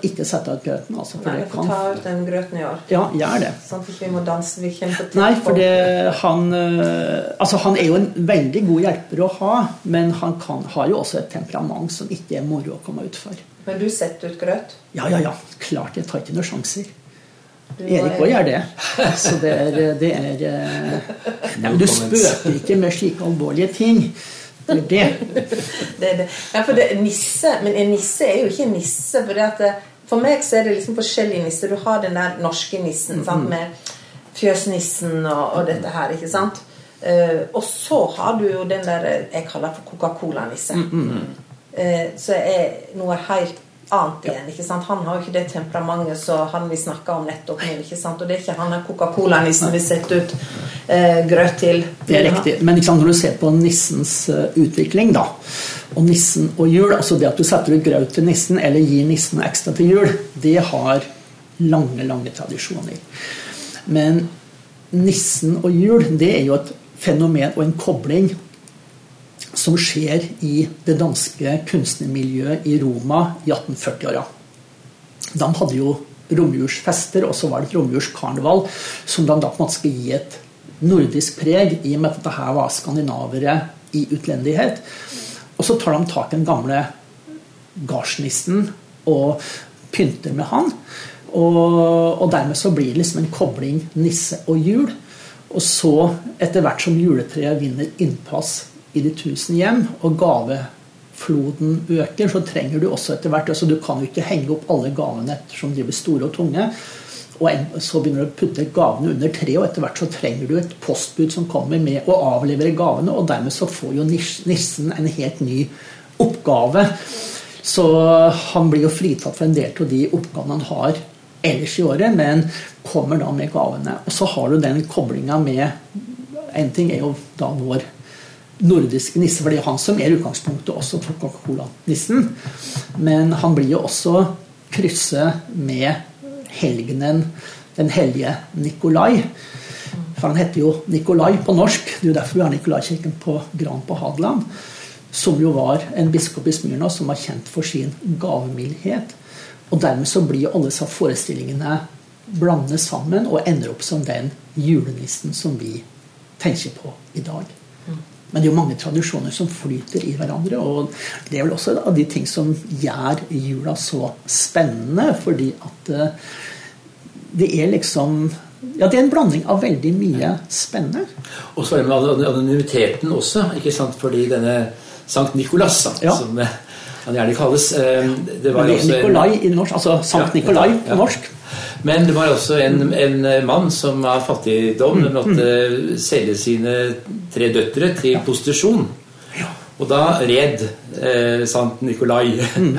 ikke sette ut grøten. Altså, for Nei, det får kan ta ut den grøten i år. Ja, gjør det. Sånn at vi må danse. Vi kjemper Nei, for det, han, øh, altså han er jo en veldig god hjelper å ha, men han kan, har jo også et temperament som ikke er moro å komme utfor. Men du setter ut grøt? Ja, ja, ja. Klart jeg tar ikke noen sjanser. Erik òg gjør det. Så det er, det er øh, Nei, men du spøker ikke med slike alvorlige ting. Det er det. det, er det. Ja, for det, nisse, Men en nisse er jo ikke en nisse. For, det at det, for meg så er det liksom forskjellige nisser. Du har den der norske nissen sant, med fjøsnissen og, og dette her. ikke sant? Eh, og så har du jo den der jeg kaller for Coca-Cola-nisse. Eh, så er noe helt annet igjen. ikke sant? Han har jo ikke det temperamentet som han vi snakka om nettopp nå. ikke sant? Og det er ikke han Coca-Cola-nissen vi setter ut eh, grøt til. Det er riktig. Men ikke sant, når du ser på nissens uh, utvikling, da, og nissen og jul altså Det at du setter ut grøt til nissen eller gir nissen ekstra til jul, det har lange, lange tradisjoner. Men nissen og jul, det er jo et fenomen og en kobling som skjer i det danske kunstnermiljøet i Roma i 1840-åra. De hadde jo romjulsfester, og så var det et romjulskarneval som de da på en måte skulle gi et nordisk preg, i og med at dette var skandinavere i utlendighet. Og så tar de tak i den gamle gardsnissen og pynter med han. Og, og, dermed så blir det liksom en kobling nisse og jul. Og så, etter hvert som juletreet vinner innpass i de tusen hjem, og gavefloden øker, så trenger du også etter hvert altså Du kan jo ikke henge opp alle gavene ettersom de blir store og tunge. Og så begynner du å putte gavene under treet, og etter hvert så trenger du et postbud som kommer med å avlevere gavene, og dermed så får jo nissen en helt ny oppgave. Så han blir jo fritatt for en del av de oppgavene han har ellers i året, men kommer da med gavene. Og så har du den koblinga med En ting er jo da vår nordiske nisse, for det er han som er utgangspunktet også for Coca-Cola-nissen. Men han blir jo også krysset med helgenen den hellige Nikolai. For han heter jo Nikolai på norsk. Det er jo derfor vi har Nikolaikirken på Gran på Hadeland. Som jo var en biskop i Smyrna som var kjent for sin gavmildhet. Og dermed så blir alle disse forestillingene blandet sammen og ender opp som den julenissen som vi tenker på i dag. Men det er jo mange tradisjoner som flyter i hverandre. Og det er vel også av de ting som gjør jula så spennende. Fordi at eh, det er liksom Ja, det er en blanding av veldig mye spennende. Og så er det med anonymiteten også, ikke sant? fordi denne Sankt Nikolas, ja. som eh, han gjerne kalles eh, det var Nikolai i norsk, altså Sankt Nikolai på norsk. Men det var også en, en mann som av fattigdom mm. måtte selge sine tre døtre til prostitusjon. Og da red eh, Sant Nikolai mm.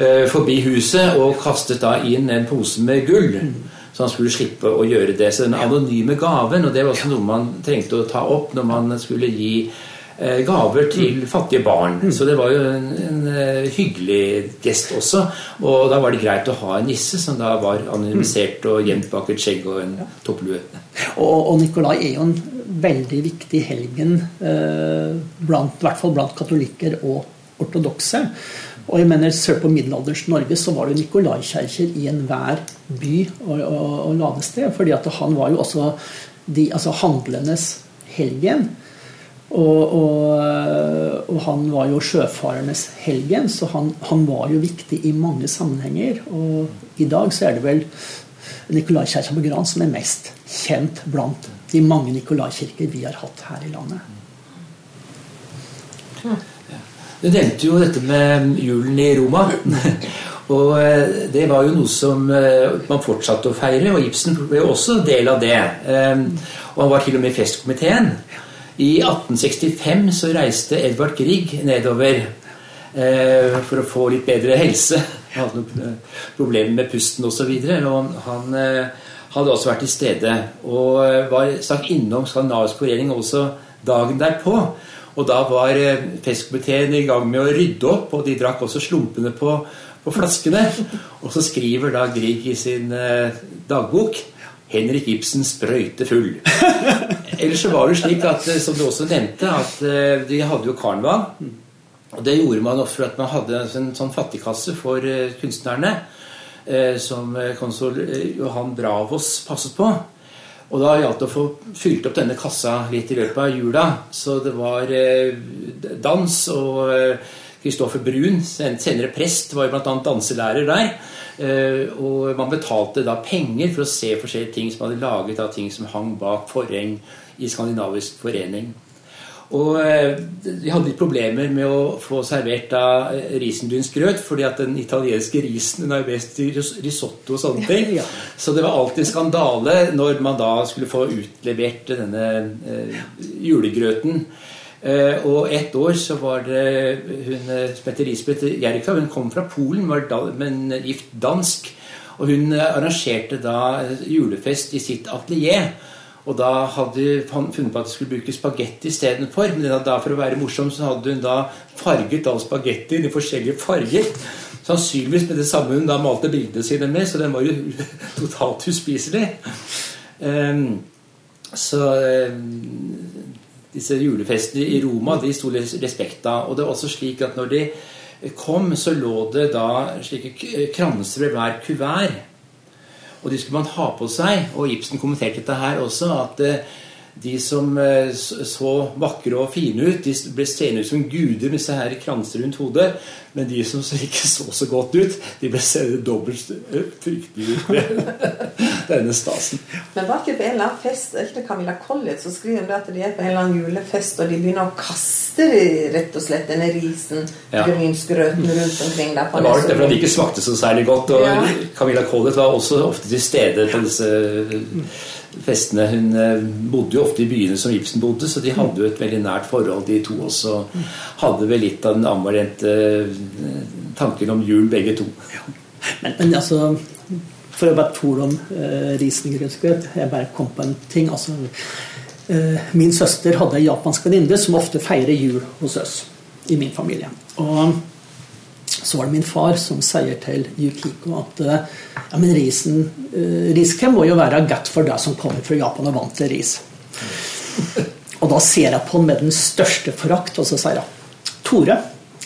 Eh, forbi huset og kastet da inn en pose med gull. Mm. Så han skulle slippe å gjøre det. Så den anonyme gaven, og det var også noe man trengte å ta opp når man skulle gi Eh, gaver til mm. fattige barn. Mm. Så det var jo en, en, eh, hyggelig gest også. Og da var det greit å ha en nisse som da var anonymisert og gjemt bak et skjegg og en topplue. Og, og, Nikolai er jo en veldig viktig helgen, eh, blant, i hvert fall blant katolikker og ortodokse. Og jeg mener Sør på middelalderens Norge så var det Nikolaikirker i enhver by og, og, og ladested. fordi han var jo også de, altså handlenes helgen. Og, og, og, han var jo sjøfarernes helgen, så han, han, var jo viktig i mange sammenhenger. Og i dag så er det vel Nikolaikirka på Gran som er mest kjent blant de mange Nikolaikirker vi har hatt her i landet. Du nevnte jo dette med julen i Roma. Og eh, det var jo noe som eh, man fortsatte å feire, og Ibsen ble jo også del av det. Eh, og han var til og med i festkomiteen. I 1865 så reiste Edvard Grieg nedover eh, for å få litt bedre helse. Han hadde noen problemer med pusten osv. Han eh, hadde også vært til stede og eh, var stakk innom Skandinavisk forening også dagen derpå. Og da var eh, festkomiteen i gang med å rydde opp, og de drakk også slumpene på, på flaskene. Og så skriver da Grieg i sin eh, dagbok Henrik Ibsen sprøytefull. Ellers så var det slik at, eh, som du også nevnte, at eh, de hadde jo karneval. Og det gjorde man ofte for at man hadde en sånn fattigkasse for eh, kunstnerne. Som konsul Johan Bravos passet på. Og da gjaldt det å få fylt opp denne kassa litt i løpet av jula. Så det var dans, og Kristoffer Brun, senere prest, var jo bl.a. danselærer der. Og man betalte da penger for å se forskjellige ting som hadde laget av ting som hang bak forheng i Skandinavisk forening. Og eh, vi hadde litt problemer med å få servert da eh, risengrynsgrøt, fordi at den italienske risen den er best i risotto og sånne ting. Ja. Så det var alltid skandale når man da skulle få utlevert denne eh, julegrøten. Eh, og ett år så var det hun eh, som heter Lisbeth Jerka, hun kom fra Polen, var da, men gift dansk. Og hun eh, arrangerte da julefest i sitt atelier. Og da hadde han funnet på at de skulle bruke spagetti istedenfor. Men da for å være morsom så hadde hun da farget all spagettien i forskjellige farger. Sannsynligvis med det samme hun da malte bildene sine med, så den var jo totalt uspiselig. Um, så um, disse julefestene i Roma de sto respekt av. Og det er også slik at når de kom, så lå det da slike kranser ved hver kuvert. Og de skulle man ha på seg. Og Ibsen kommenterte dette her også, at eh, de som eh, så vakre og fine ut, de ble seende ut som guder med disse her kranser rundt hodet. Men de som ikke så så godt ut, de ble seende dobbelt fryktelig ut denne stasen. Men var ikke på en eller annen fest ikke Camilla Collett så skriver de at de er på en eller annen julefest, og de begynner å kaste rett og slett denne risen, ja. grynsgrøten rundt omkring der. det var derfor de ikke smakte så særlig godt. Og ja. Camilla Collett var også ofte til stede på disse festene. Hun eh, bodde jo ofte i byene som Ibsen bodde, så de hadde jo et veldig nært forhold, de to også. Hadde vel litt av den ambivalente eh, tanken om jul, begge to. Ja. Men, men, altså For å bare tåle om uh, risengrynsgrøt Jeg bare kom på en ting. altså uh, Min søster hadde en japansk venninne som ofte feirer jul hos oss i min familie. Og så var det min far som sier til Yukiko at ja, men risen, uh, riskrem må jo være godt for deg som kommer fra Japan og vant til ris. Og da ser jeg på han med den største forakt, og så sier han Tore,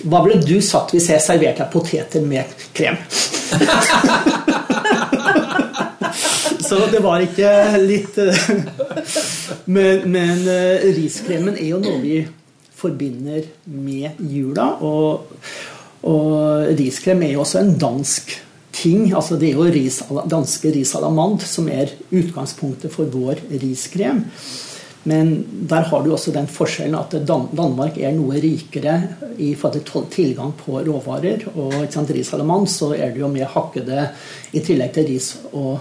hva ville du sagt hvis jeg serverte deg poteter med krem? så det var ikke litt eh, Men, men uh, riskremen er jo noe vi forbinder med jula. og og riskrem er jo også en dansk ting. altså Det er jo ris, danske risalamand som er utgangspunktet for vår riskrem. Men der har du også den forskjellen at Danmark er noe rikere i forhold til tilgang på råvarer. Og i risalamand så er det jo med hakkede I tillegg til ris og,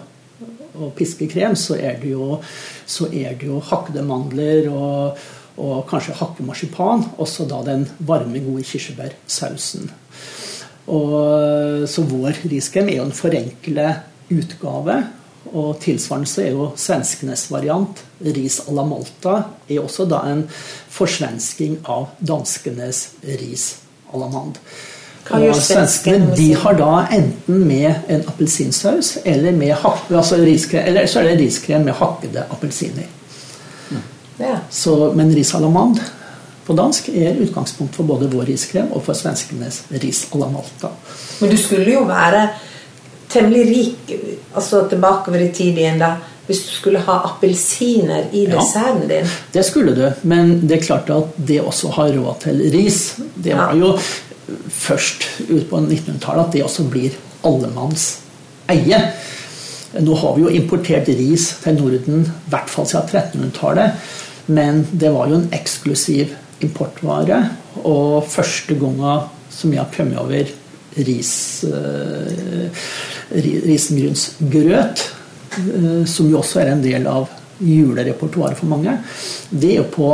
og piskekrem, så er det jo, så er det jo hakkede mandler og, og kanskje hakkemarsipan. Også da den varme, gode kirsebærsausen. Og, så vår riskrem er jo en forenkle utgave. Og tilsvarende så er jo svenskenes variant, ris à la Malta, er også da en forsvensking av danskenes ris à la mand. Og svenskene de har da enten med en appelsinsaus eller, med altså eller så er det riskrem med hakkede appelsiner. Ja. men ris à la mand på dansk er utgangspunkt for både vår riskrem og for svenskenes ris à la Malta. Men du skulle jo være temmelig rik altså tilbakeover i tid igjen da hvis du skulle ha appelsiner i desserten din? det skulle du, men det er klart at det også har råd til ris. Det var jo først ut på 1900-tallet at det også blir allemanns eie. Nå har vi jo importert ris til Norden i hvert fall siden 1300-tallet. Men det var jo en eksklusiv importvare. Og første gangen som jeg har kommet over ris, uh, risengrynsgrøt, uh, som jo også er en del av julerepertoaret for mange, det er jo på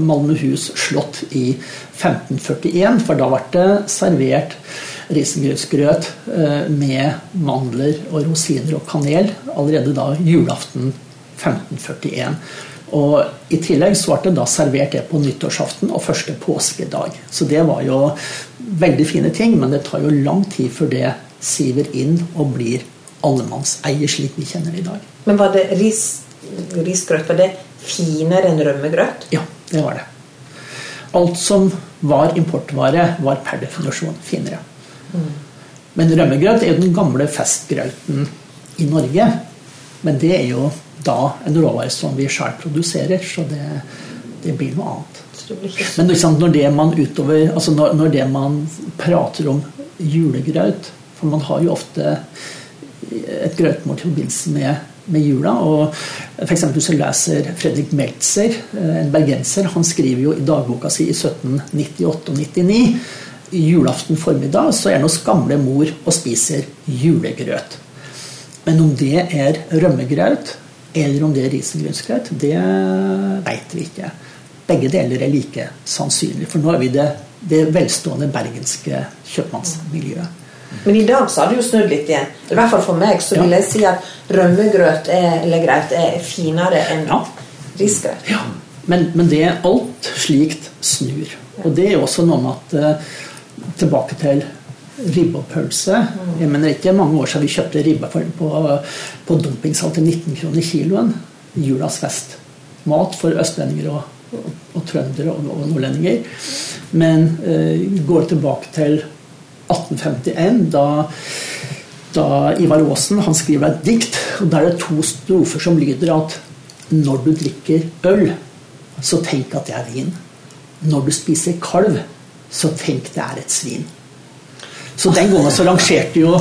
Malmöhus Malmøhus slott i 1541. For da ble det servert risengrynsgrøt med mandler og rosiner og kanel allerede da julaften 1541. Og I tillegg så ble det da servert det på nyttårsaften og første påskedag. Så det var jo veldig fine ting, men det tar jo lang tid før det siver inn og blir allemannseie slik vi kjenner det i dag. Men var det ris, risgrøt var det finere enn rømmegrøt? Ja, det var det. Alt som var importvare, var per definisjon finere. Mm. Men rømmegrøt er jo den gamle festgrøten i Norge. Men det er jo da en råvare som vi sjøl produserer, så det, det, blir noe annet. Men liksom, når, det man utover, altså når, når det man prater om julegrøt For man har jo ofte et grøtmål i forbindelse med med jula. og Hvis du leser Fredrik Meltzer, en bergenser, han skriver jo i dagboka si i 1798 og 99 julaften formiddag så er hos gamle mor og spiser julegrøt. Men om det er rømmegrøt eller om det er risengrynsgrøt, det veit vi ikke. Begge deler er like sannsynlig, for nå er vi det, det velstående bergenske kjøpmannsmiljøet. Men i dag så har det jo snudd litt igjen. I hvert fall for meg så vil jeg si at rømmegrøt er, eller greit er finere enn ja. risgrøt. Ja. Men, men, det alt slikt snur. Og det er jo også noe med at uh, Tilbake til ribbe og pølse. Jeg mener ikke mange år siden vi kjøpte ribbe på, på dumpingsalg til 19 kroner kiloen. Julas fest. Mat for østlendinger og, og, og trøndere og, og, nordlendinger. Men eh, går tilbake til 1851, da, da Ivar Aasen han skriver et dikt. og Der er det to strofer som lyder at når du drikker øl, så tenk at det er vin. Når du spiser kalv, så tenk det er et svin. Så den gangen så rangerte jo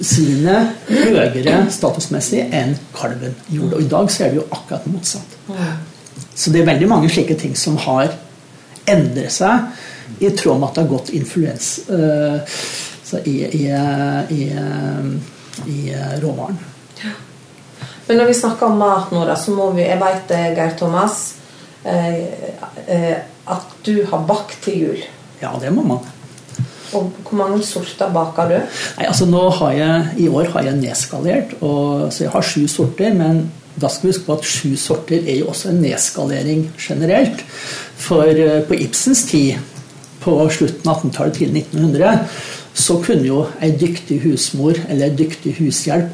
svinet høyere statusmessig enn kalven gjorde. Og i dag så er det jo akkurat motsatt. Så det er veldig mange slike ting som har endret seg i tråd med at det har gått influens uh, i, i, i, i råvaren. Men når vi snakker om mat nå, da, så må vi Jeg eh, Geir Thomas, eh, eh, at du har bakt til jul. Ja, det må man. Og Hvor mange sorter baker du? Nei, altså nå har jeg, I år har jeg nedskalert, og, så jeg har sju sorter. Men da skal vi huske på at sju sorter er jo også en nedskalering generelt. For på Ibsens tid på slutten av 1800-tallet til 1900, så kunne jo ei dyktig husmor eller ei dyktig hushjelp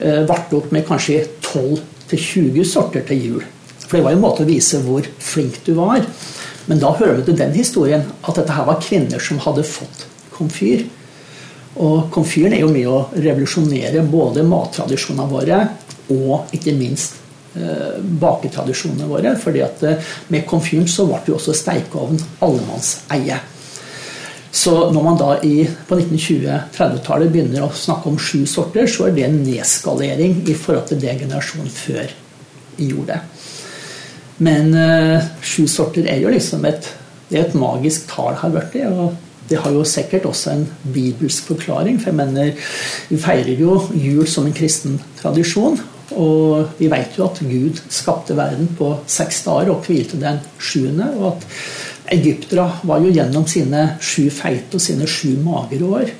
eh, varte opp med kanskje 12-20 sorter til jul. For det var jo en måte å vise hvor flink du var. Men da hører vi til den historien at dette her var kvinner som hadde fått komfyr. Og komfyren er jo med å revolusjonere både mattradisjonene våre og ikke minst baketradisjonene våre. fordi at eh, med komfyren så ble jo også steikeovn allemannseie. Så når man da i, på 1920-30-tallet begynner å snakke om sju sorter, så er det en nedskalering i forhold til det generasjonen før gjorde. Men uh, sju sorter er jo liksom et, det er et magisk tall har blitt. Og det har jo sikkert også en bibelsk forklaring. For jeg mener, vi feirer jo jul som en kristen tradisjon. Og vi vet jo at Gud skapte verden på seks dager og hvilte den sjuende. Og at egypterne var jo gjennom sine sju feite og sine sju magre år.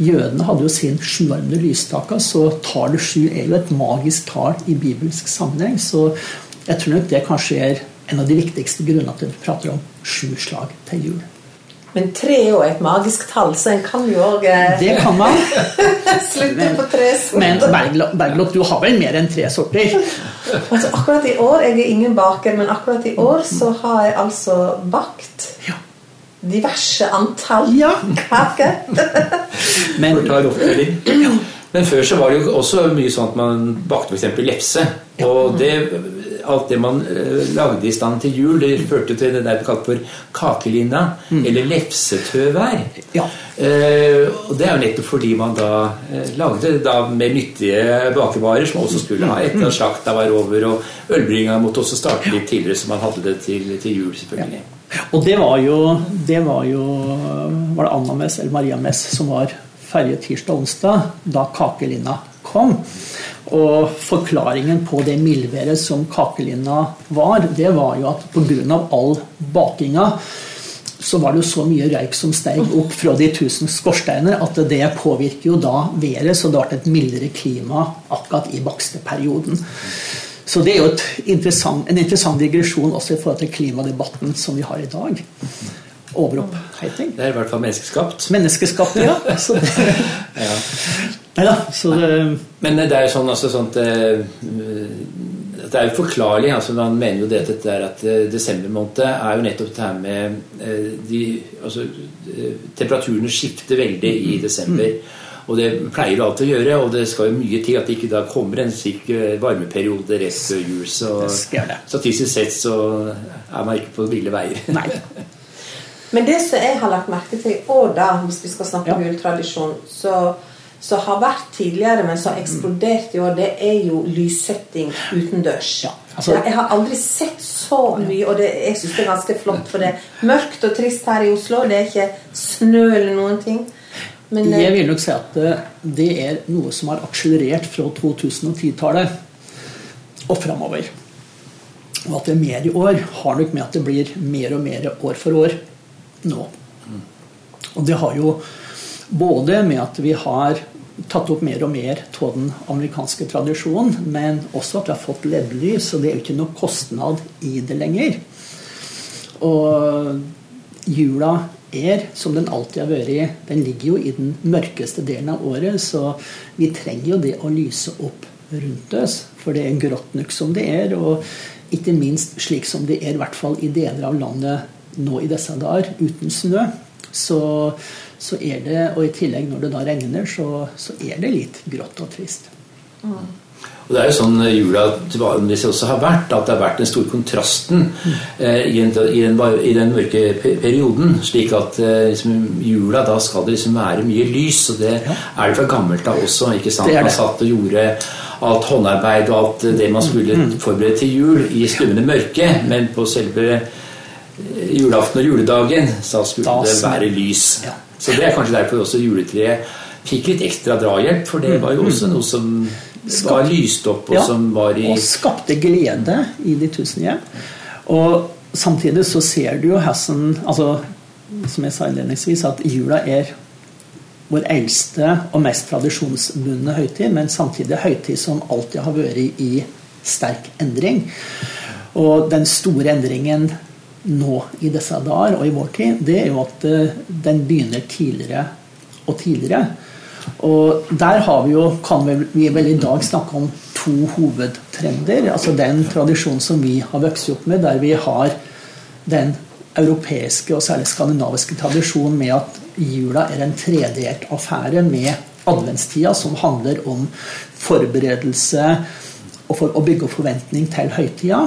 Jødene hadde jo sin sjuarmede lystake, så tallet sju er jo et magisk tall i bibelsk sammenheng. Så jeg tror nok det kanskje er en av de viktigste grunnene til at vi prater om sju slag til jul. Men tre er jo et magisk tall, så en kan jo òg eh, Det kan man. Slutte på tre sorter. Men Bergljot, du har vel mer enn tre sorter? Altså, akkurat i år Jeg er ingen baker, men akkurat i år så har jeg altså bakt ja. diverse antall ja. kaker. men, men før så var det jo også mye sånn at man bakte f.eks. lefse. Og det alt det man uh, lagde i stand til jul, det førte til det der kalt for kakelinna, mm. eller lefsetøvær. Ja. Uh, og det er jo nettopp fordi man da uh, lagde da med nyttige bakevarer, som også skulle ha etter at slakta var over, og ølbringa måtte også starte litt tidligere, så man hadde det til, til jul, selvfølgelig. Ja. Og det var jo, det var jo Var det Anna Mess eller Maria Mess som var ferje tirsdag og onsdag, da kakelinna kom? Og forklaringen på det mildværet som kakelinna var, det var jo at pga. all bakinga så var det jo så mye røyk som steg opp fra de tusen skorsteiner at det påvirker jo da været, så det ble et mildere klima akkurat i baksteperioden. Så det er jo interessant, en interessant digresjon også i forhold til klimadebatten som vi har i dag. Overoppheting. Det er i hvert fall menneskeskapt. Menneskeskapt, ja. Ja. Neida, så det, Men det er jo sånn, altså, sånt, eh, det er jo forklarlig. altså Man mener jo det at, det er at eh, desember måned er jo nettopp det her med eh, de, altså, Temperaturene skifter veldig i mm. desember. Og det pleier det alltid å gjøre, og det skal jo mye til at det ikke da kommer en slik varmeperiode rett før jul. Så statistisk sett så er man ikke på ville veier. Nei. Men det som jeg har lagt merke til og da, hvis vi skal snakke om ja. juletradisjon, så som har vært tidligere, men som har eksplodert i år, det er jo lyssetting utendørs. Ja, altså- jeg har aldri sett så mye, og det, jeg syns det er ganske flott. For det er mørkt og trist her i Oslo. Det er ikke snø eller noen ting. Men, Jeg eh, vil nok si at eh, det er noe som har akselerert fra 2010-tallet og framover. Og at det er mer i år, har nok med at det blir mer og mer år for år nå. Og det har jo både med at vi har tatt opp mer og mer av den amerikanske tradisjonen, men også at vi har fått LED-lys, og det er jo ikke noe kostnad i det lenger. Og jula er, som den alltid har vært, den ligger jo i den mørkeste delen av året, så vi trenger jo det å lyse opp rundt oss, for det er grått nok som det er, og ikke minst slik som det er i hvert fall i deler av landet nå i disse dager, uten snø. Så, så er det, og i tillegg når det da regner, så, så er det litt grått og trist. Og det er jo sånn eh, jula til vanligvis også har vært, at det har vært den store kontrasten eh, i, en, i, den, i, den, mørke perioden. Slik at eh, liksom, jula, da skal det liksom være mye lys. Og det er det fra gammelt av også. ikke sant? Det det. Man satt og gjorde alt håndarbeid og alt det man skulle forberede til jul i skummende mørke. Men på selve eh, julaften og juledagen så skulle det være lys. Ja. Så det er kanskje derfor også juletreet fikk litt ekstra drahjelp, for det var jo også noe som var lyst opp, og Ja, som var i Og skapte glede i de tusen hjem. Og samtidig så ser du jo hvordan altså, Som jeg sa innledningsvis, at jula er vår eldste og mest tradisjonsbundne høytid, men samtidig høytid som alltid har vært i sterk endring. Og den store endringen nå i disse dager og i vår tid, det er jo at eh, den begynner tidligere og tidligere. Og der vi jo, kan vi vel i dag snakke om to hovedtrender. Altså den tradisjonen som vi har vokst opp med, der vi har den europeiske og særlig skandinaviske tradisjonen med at jula er en tredelt affære med adventstida, som handler om forberedelse og for å bygge opp forventning til høytida.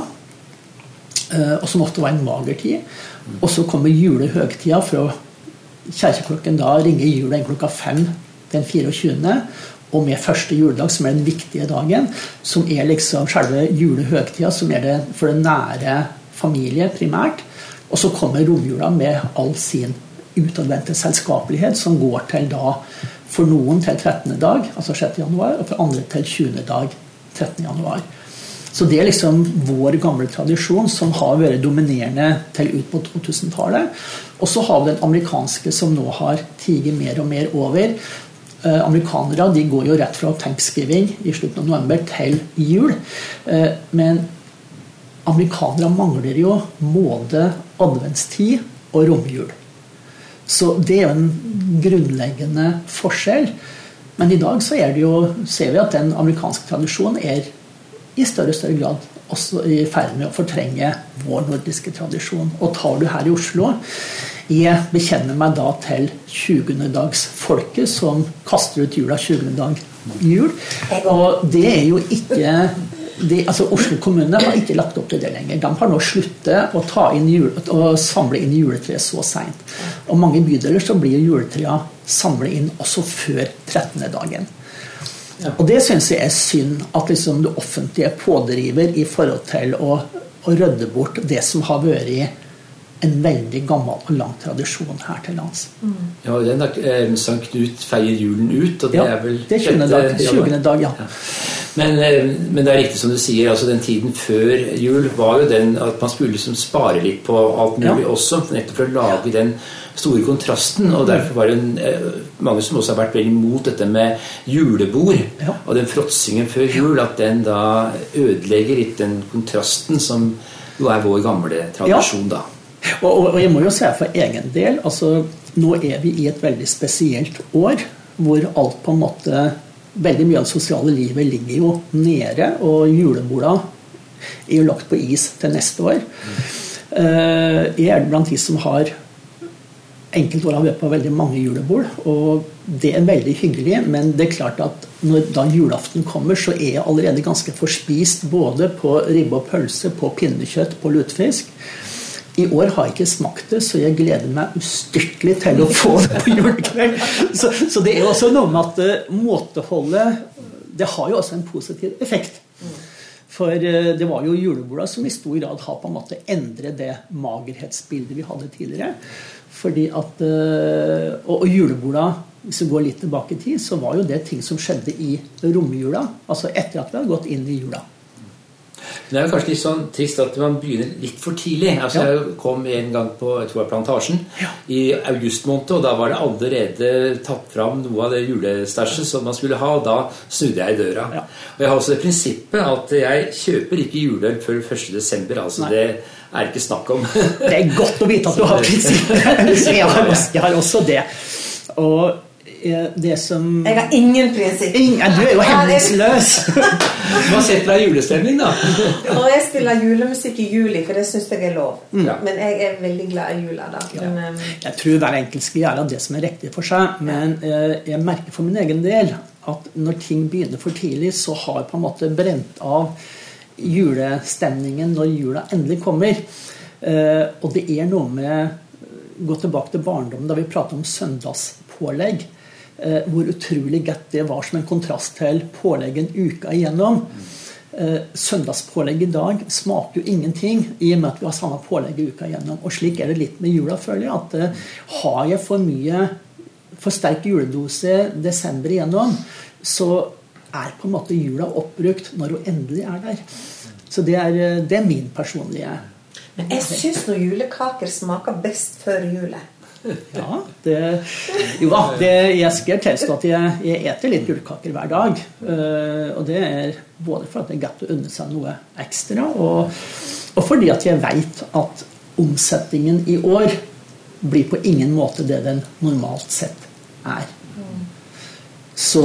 Eh, Og som ofte var en mager tid. Og så kommer julehøgtida fra kirkeklokken da ringer jula inn klokka fem den 24. Og med første juledag, som er den viktige dagen, som er liksom selve julehøgtida, som er det for den nære familie primært. Og så kommer romjula med all sin utadvendte selskapelighet, som går til da for noen til 13. dag, altså 6. januar, og for andre til 20. dag, 13. januar. Så det er liksom vår gamle tradisjon som har vært dominerende til ut på 2000-tallet. Og så har vi den amerikanske som nå har tiget mer og mer over. Eh, amerikanere de går jo rett fra thanksgiving i slutten av november til jul. Eh, men amerikanere mangler jo både adventstid og romjul. Så det er jo en grunnleggende forskjell. Men i dag så er det jo, ser vi at den amerikanske tradisjonen er i større og større grad også i ferd med å fortrenge vår nordiske tradisjon. Og tar du her i Oslo Jeg bekjenner meg da til 20-dagsfolket som kaster ut jula 20. dag jul. Og det er jo ikke de, altså Oslo kommune har ikke lagt opp til det lenger. De har nå sluttet å, ta inn jul, å samle inn juletre så seint. Og mange bydeler så blir juletrea samlet inn også før 13. dagen. Og det syns jeg er synd, at liksom det offentlige pådriver i forhold til å, å rydde bort det som har vært en veldig gammel og lang tradisjon her til lands. Ja, den er, eh, Sankt Knut feier julen ut, og det Ja, er vel det er 20. dag, 20. dag, ja. Men, eh, men det er riktig som du sier, altså den tiden før jul var jo den at man skulle liksom spare litt på alt mulig Ja. også, nettopp for å lage den store kontrasten. Og derfor var det en, eh, mange som også har vært veldig imot dette med julebord Ja. og den fråtsingen før jul, at den da ødelegger litt den kontrasten som jo er vår gamle tradisjon, da. Og, og, og jeg må jo si for egen del altså Nå er vi i et veldig spesielt år hvor alt på en måte Veldig mye av det sosiale livet ligger jo nede, og juleborda er jo lagt på is til neste år. Eh, Jeg er blant de som har enkelte år har vært på veldig mange julebord, og det er veldig hyggelig, men det er klart at når da julaften kommer, så er jeg allerede ganske forspist både på ribbe og pølse, på pinnekjøtt, på lutefisk. I år har jeg ikke smakt det, så jeg gleder meg ustyrtelig til å få det på julekveld. Så, så det er også noe med at uh, måteholdet Det har jo også en positiv effekt. For uh, det var jo juleborda som i stor grad har på en måte endret det magerhetsbildet vi hadde tidligere. Fordi at, uh, og, og juleborda hvis vi går litt tilbake i tid, så var jo det ting som skjedde i romjula. Altså etter at vi hadde gått inn i jula. Men det er jo kanskje litt sånn trist at man begynner litt for tidlig. Altså Ja. Jeg kom en gang på jeg tror jeg, Plantasjen Ja. i august måned, og da var det allerede tatt fram noe av det julestæsjet som man skulle ha, og da snudde jeg i døra. Ja. Og jeg har også det prinsippet at jeg kjøper ikke juleøl før 1. desember. Altså Nei. det er ikke snakk om. Det er godt å vite at du har prinsippet. Jeg jeg har også det. Og det som Jeg har ingen prinsipp. Ingen, Du er jo hemningsløs. Hva setter deg i julestemning, da? Og jeg spiller julemusikk i juli, for det syns jeg er lov. Ja. Men jeg er veldig glad i jula, da. Men, um, Jeg tror hver enkelt skal gjøre det som er riktig for seg, men eh, jeg merker for min egen del at når ting begynner for tidlig, så har jeg på en måte brent av julestemningen når jula endelig kommer. Eh, Og det er noe med Gå tilbake til barndommen da vi pratet om søndagspålegg. Eh, Hvor utrolig godt det var som en kontrast til påleggen uka igjennom. Eh, Søndagspålegg i dag smaker jo ingenting i og med at vi har samme pålegg uka igjennom. Og slik er det litt med jula, føler jeg. At eh, har jeg for mye for sterk juledose desember igjennom, så er på en måte jula oppbrukt når hun endelig er der. Så det er, det er min personlige men jeg syns nå julekaker smaker best før jule. Ja, det, jo da, det, jeg skal tilstå at jeg, jeg eter litt gullkaker hver dag. Eh, og det er både for at det er godt å unne seg noe ekstra, og, og fordi at jeg veit at omsetningen i år blir på ingen måte det den normalt sett er. Så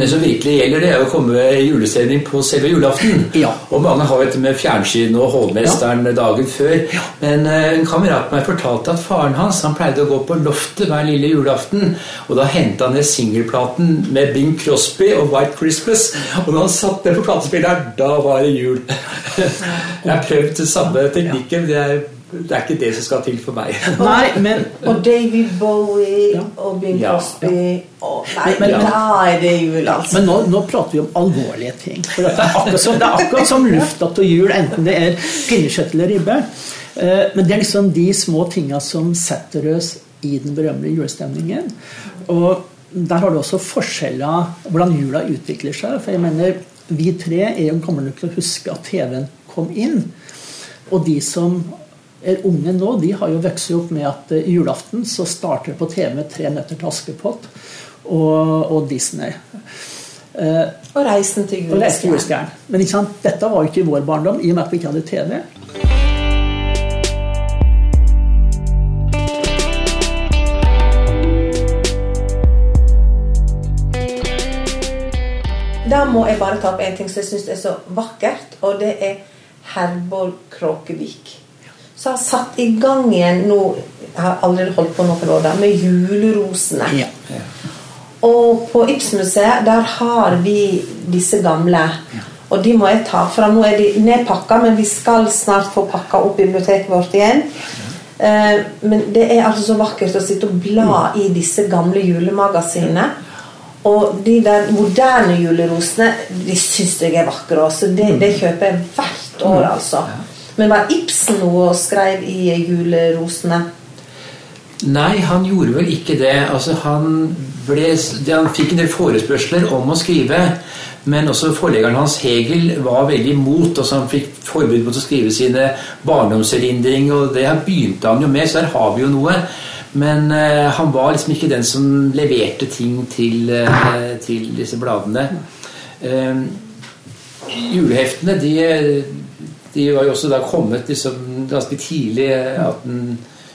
Det som virkelig gjelder, det er å komme julestemning på selve julaften. Ja. Og mange har dette med fjernsyn og Hovmesteren dagen før. Men eh, en kamerat meg fortalte at faren hans han pleide å gå på loftet hver lille julaften. Og da henta han ned singelplaten med Bing Crosby og White Christmas. Og når han satt den på platespilleren, da var det jul. Jeg har prøvd samme teknikken, det er, det er ikke det som skal til for meg. Nei, men Og David Bowie Ja. og Bing Ja. Crosby Å, Nei, Men- er det jul, altså. Men nå, nå prater vi om alvorlige ting. For det, er akkurat som, det er akkurat som lufta til jul, enten det er pinnekjøtt eller ribbe. Eh, Men det er liksom de små tinga som setter oss i den berømmelige julestemningen. Og der har du også forskjeller hvordan jula utvikler seg. For jeg mener, vi tre er jo gamle nok til å huske at TV-en kom inn. Og de som unge nå, de har jo vokst opp med at i julaften så starter det på TV med 'Tre nøtter til Askepott' og, og Disney. Eh, Og reisen til julestjernen. julestjernen. Men ikke sant? dette var jo ikke i vår barndom, i og med at vi ikke hadde TV. Da må jeg bare ta opp en ting som jeg syns er så vakkert, og det er Herborg Kråkevik. Så har satt i gang igjen nå Jeg har allerede holdt på noen år da, med julerosene. Ja. Og på Ibsenmuseet der har vi disse gamle. Og de må jeg ta fram. Nå er de nedpakka, men vi skal snart få pakka opp biblioteket vårt igjen. Eh, men det er altså så vakkert å sitte og bla i disse gamle julemagasinene. Og de der moderne julerosene de syns jeg er vakre også. Det, det kjøper jeg hvert år, altså. Men var Ibsen noe og skrev i julerosene? Nei, han gjorde vel ikke det. Altså, han, ble, han fikk en del forespørsler om å skrive, men også forleggeren hans Hegel var veldig imot. Altså, han fikk forbud mot å skrive sine barndomserindringer, og det her begynte han jo med, så der har vi jo noe. Men uh, han var liksom ikke den som leverte ting til, uh, til disse bladene. Uh, juleheftene, de, de var jo også da kommet liksom ganske tidlig,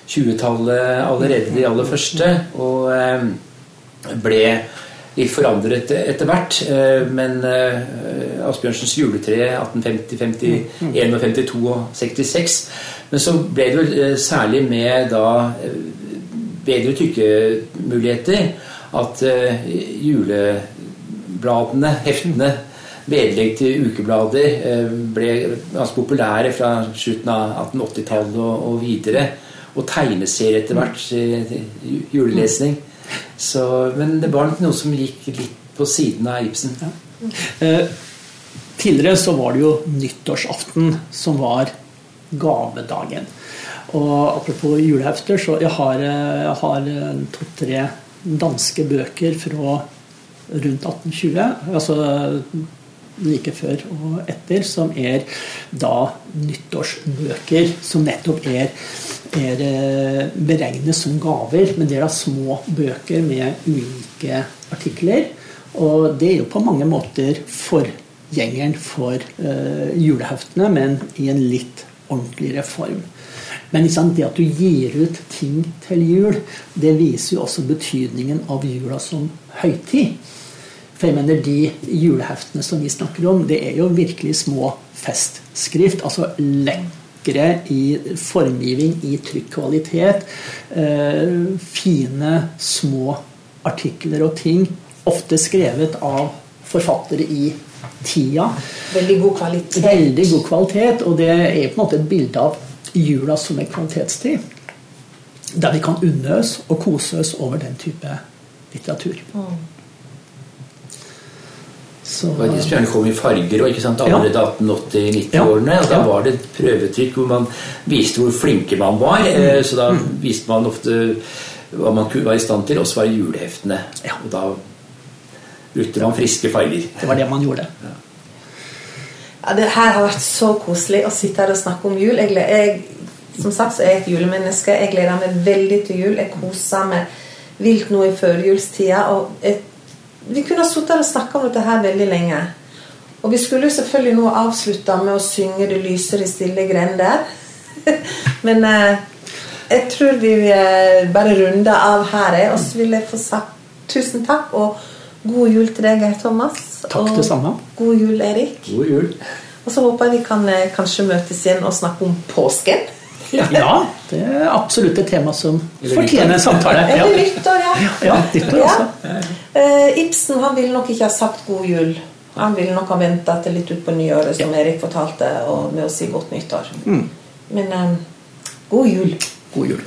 1820-tallet allerede, de aller første. Og eh, ble litt forandret etter hvert. Eh, men eh, Asbjørnsens juletre 1850, 51, og 52 og 66. Men så ble det vel eh, særlig med da bedre tykkemuligheter at julebladene, heftene, vedlegg til ukeblader eh, ble ganske populære fra slutten av 1880-tallet og, videre. Og tegneserier etter hvert. Eh, julelesning. Så, men det var noe som gikk litt på siden av Ibsen. Ja. Eh, tidligere så var det jo nyttårsaften som var gavedagen. Og apropos julehefter, så jeg har jeg har to-tre danske bøker fra rundt 1820. altså like før og etter, som er da nyttårsbøker som nettopp er, er eh, beregnet som gaver. Men det er da små bøker med ulike artikler. Og det er jo på mange måter forgjengeren for uh, juleheftene, men i en litt ordentligere form. Men det at du gir ut ting til jul, det viser jo også betydningen av jula som høytid. For jeg mener De juleheftene som vi snakker om, det er jo virkelig små festskrift. Altså lekre i formgiving, i trykkvalitet. Eh, fine, små artikler og ting. Ofte skrevet av forfattere i tida. Veldig god kvalitet. Veldig god kvalitet, Og det er på en måte et bilde av jula som en kvalitetstid. Der vi kan unne oss og kose oss over den type litteratur. Mm. Så, gjerne kom i farger og ikke sant, allerede ja. 1880-90-årene. Ja. Da ja. var det et prøvetrykk hvor man viste hvor flinke man var. Mm. Så da mm. viste man ofte hva man var i stand til, og så var det juleheftene. Ja. Og da brukte man friske farger. Det var det man gjorde. Ja. Ja, det her har vært så koselig å sitte her og snakke om jul. Jeg, jeg, som sagt så er jeg et julemenneske. Jeg gleder meg veldig til jul. Jeg koser meg vilt nå i førjulstida. Og jeg vi kunne ha sittet og snakka om dette her veldig lenge. Og vi skulle jo selvfølgelig nå avslutte med å synge 'Det lyser i stille grender'. Men eh, jeg tror vi eh, bare runder av her. Og så vil jeg få sagt tusen takk, og god jul til deg, Geir Thomas. Takk det samme. God jul, Erik. God jul. Og så håper jeg vi kan eh, kanskje møtes igjen og snakke om påsken. Ja, det er absolutt et tema som fortjener en samtale. Ja. Eller nyttår, ja. ja, nyttår også. Uh, Ibsen han ville nok ikke ha sagt 'god jul'. Han ville nok ha venta til litt utpå nyåret, som Erik fortalte, og med å si 'godt nyttår'. Mm. Men uh, god jul. God jul.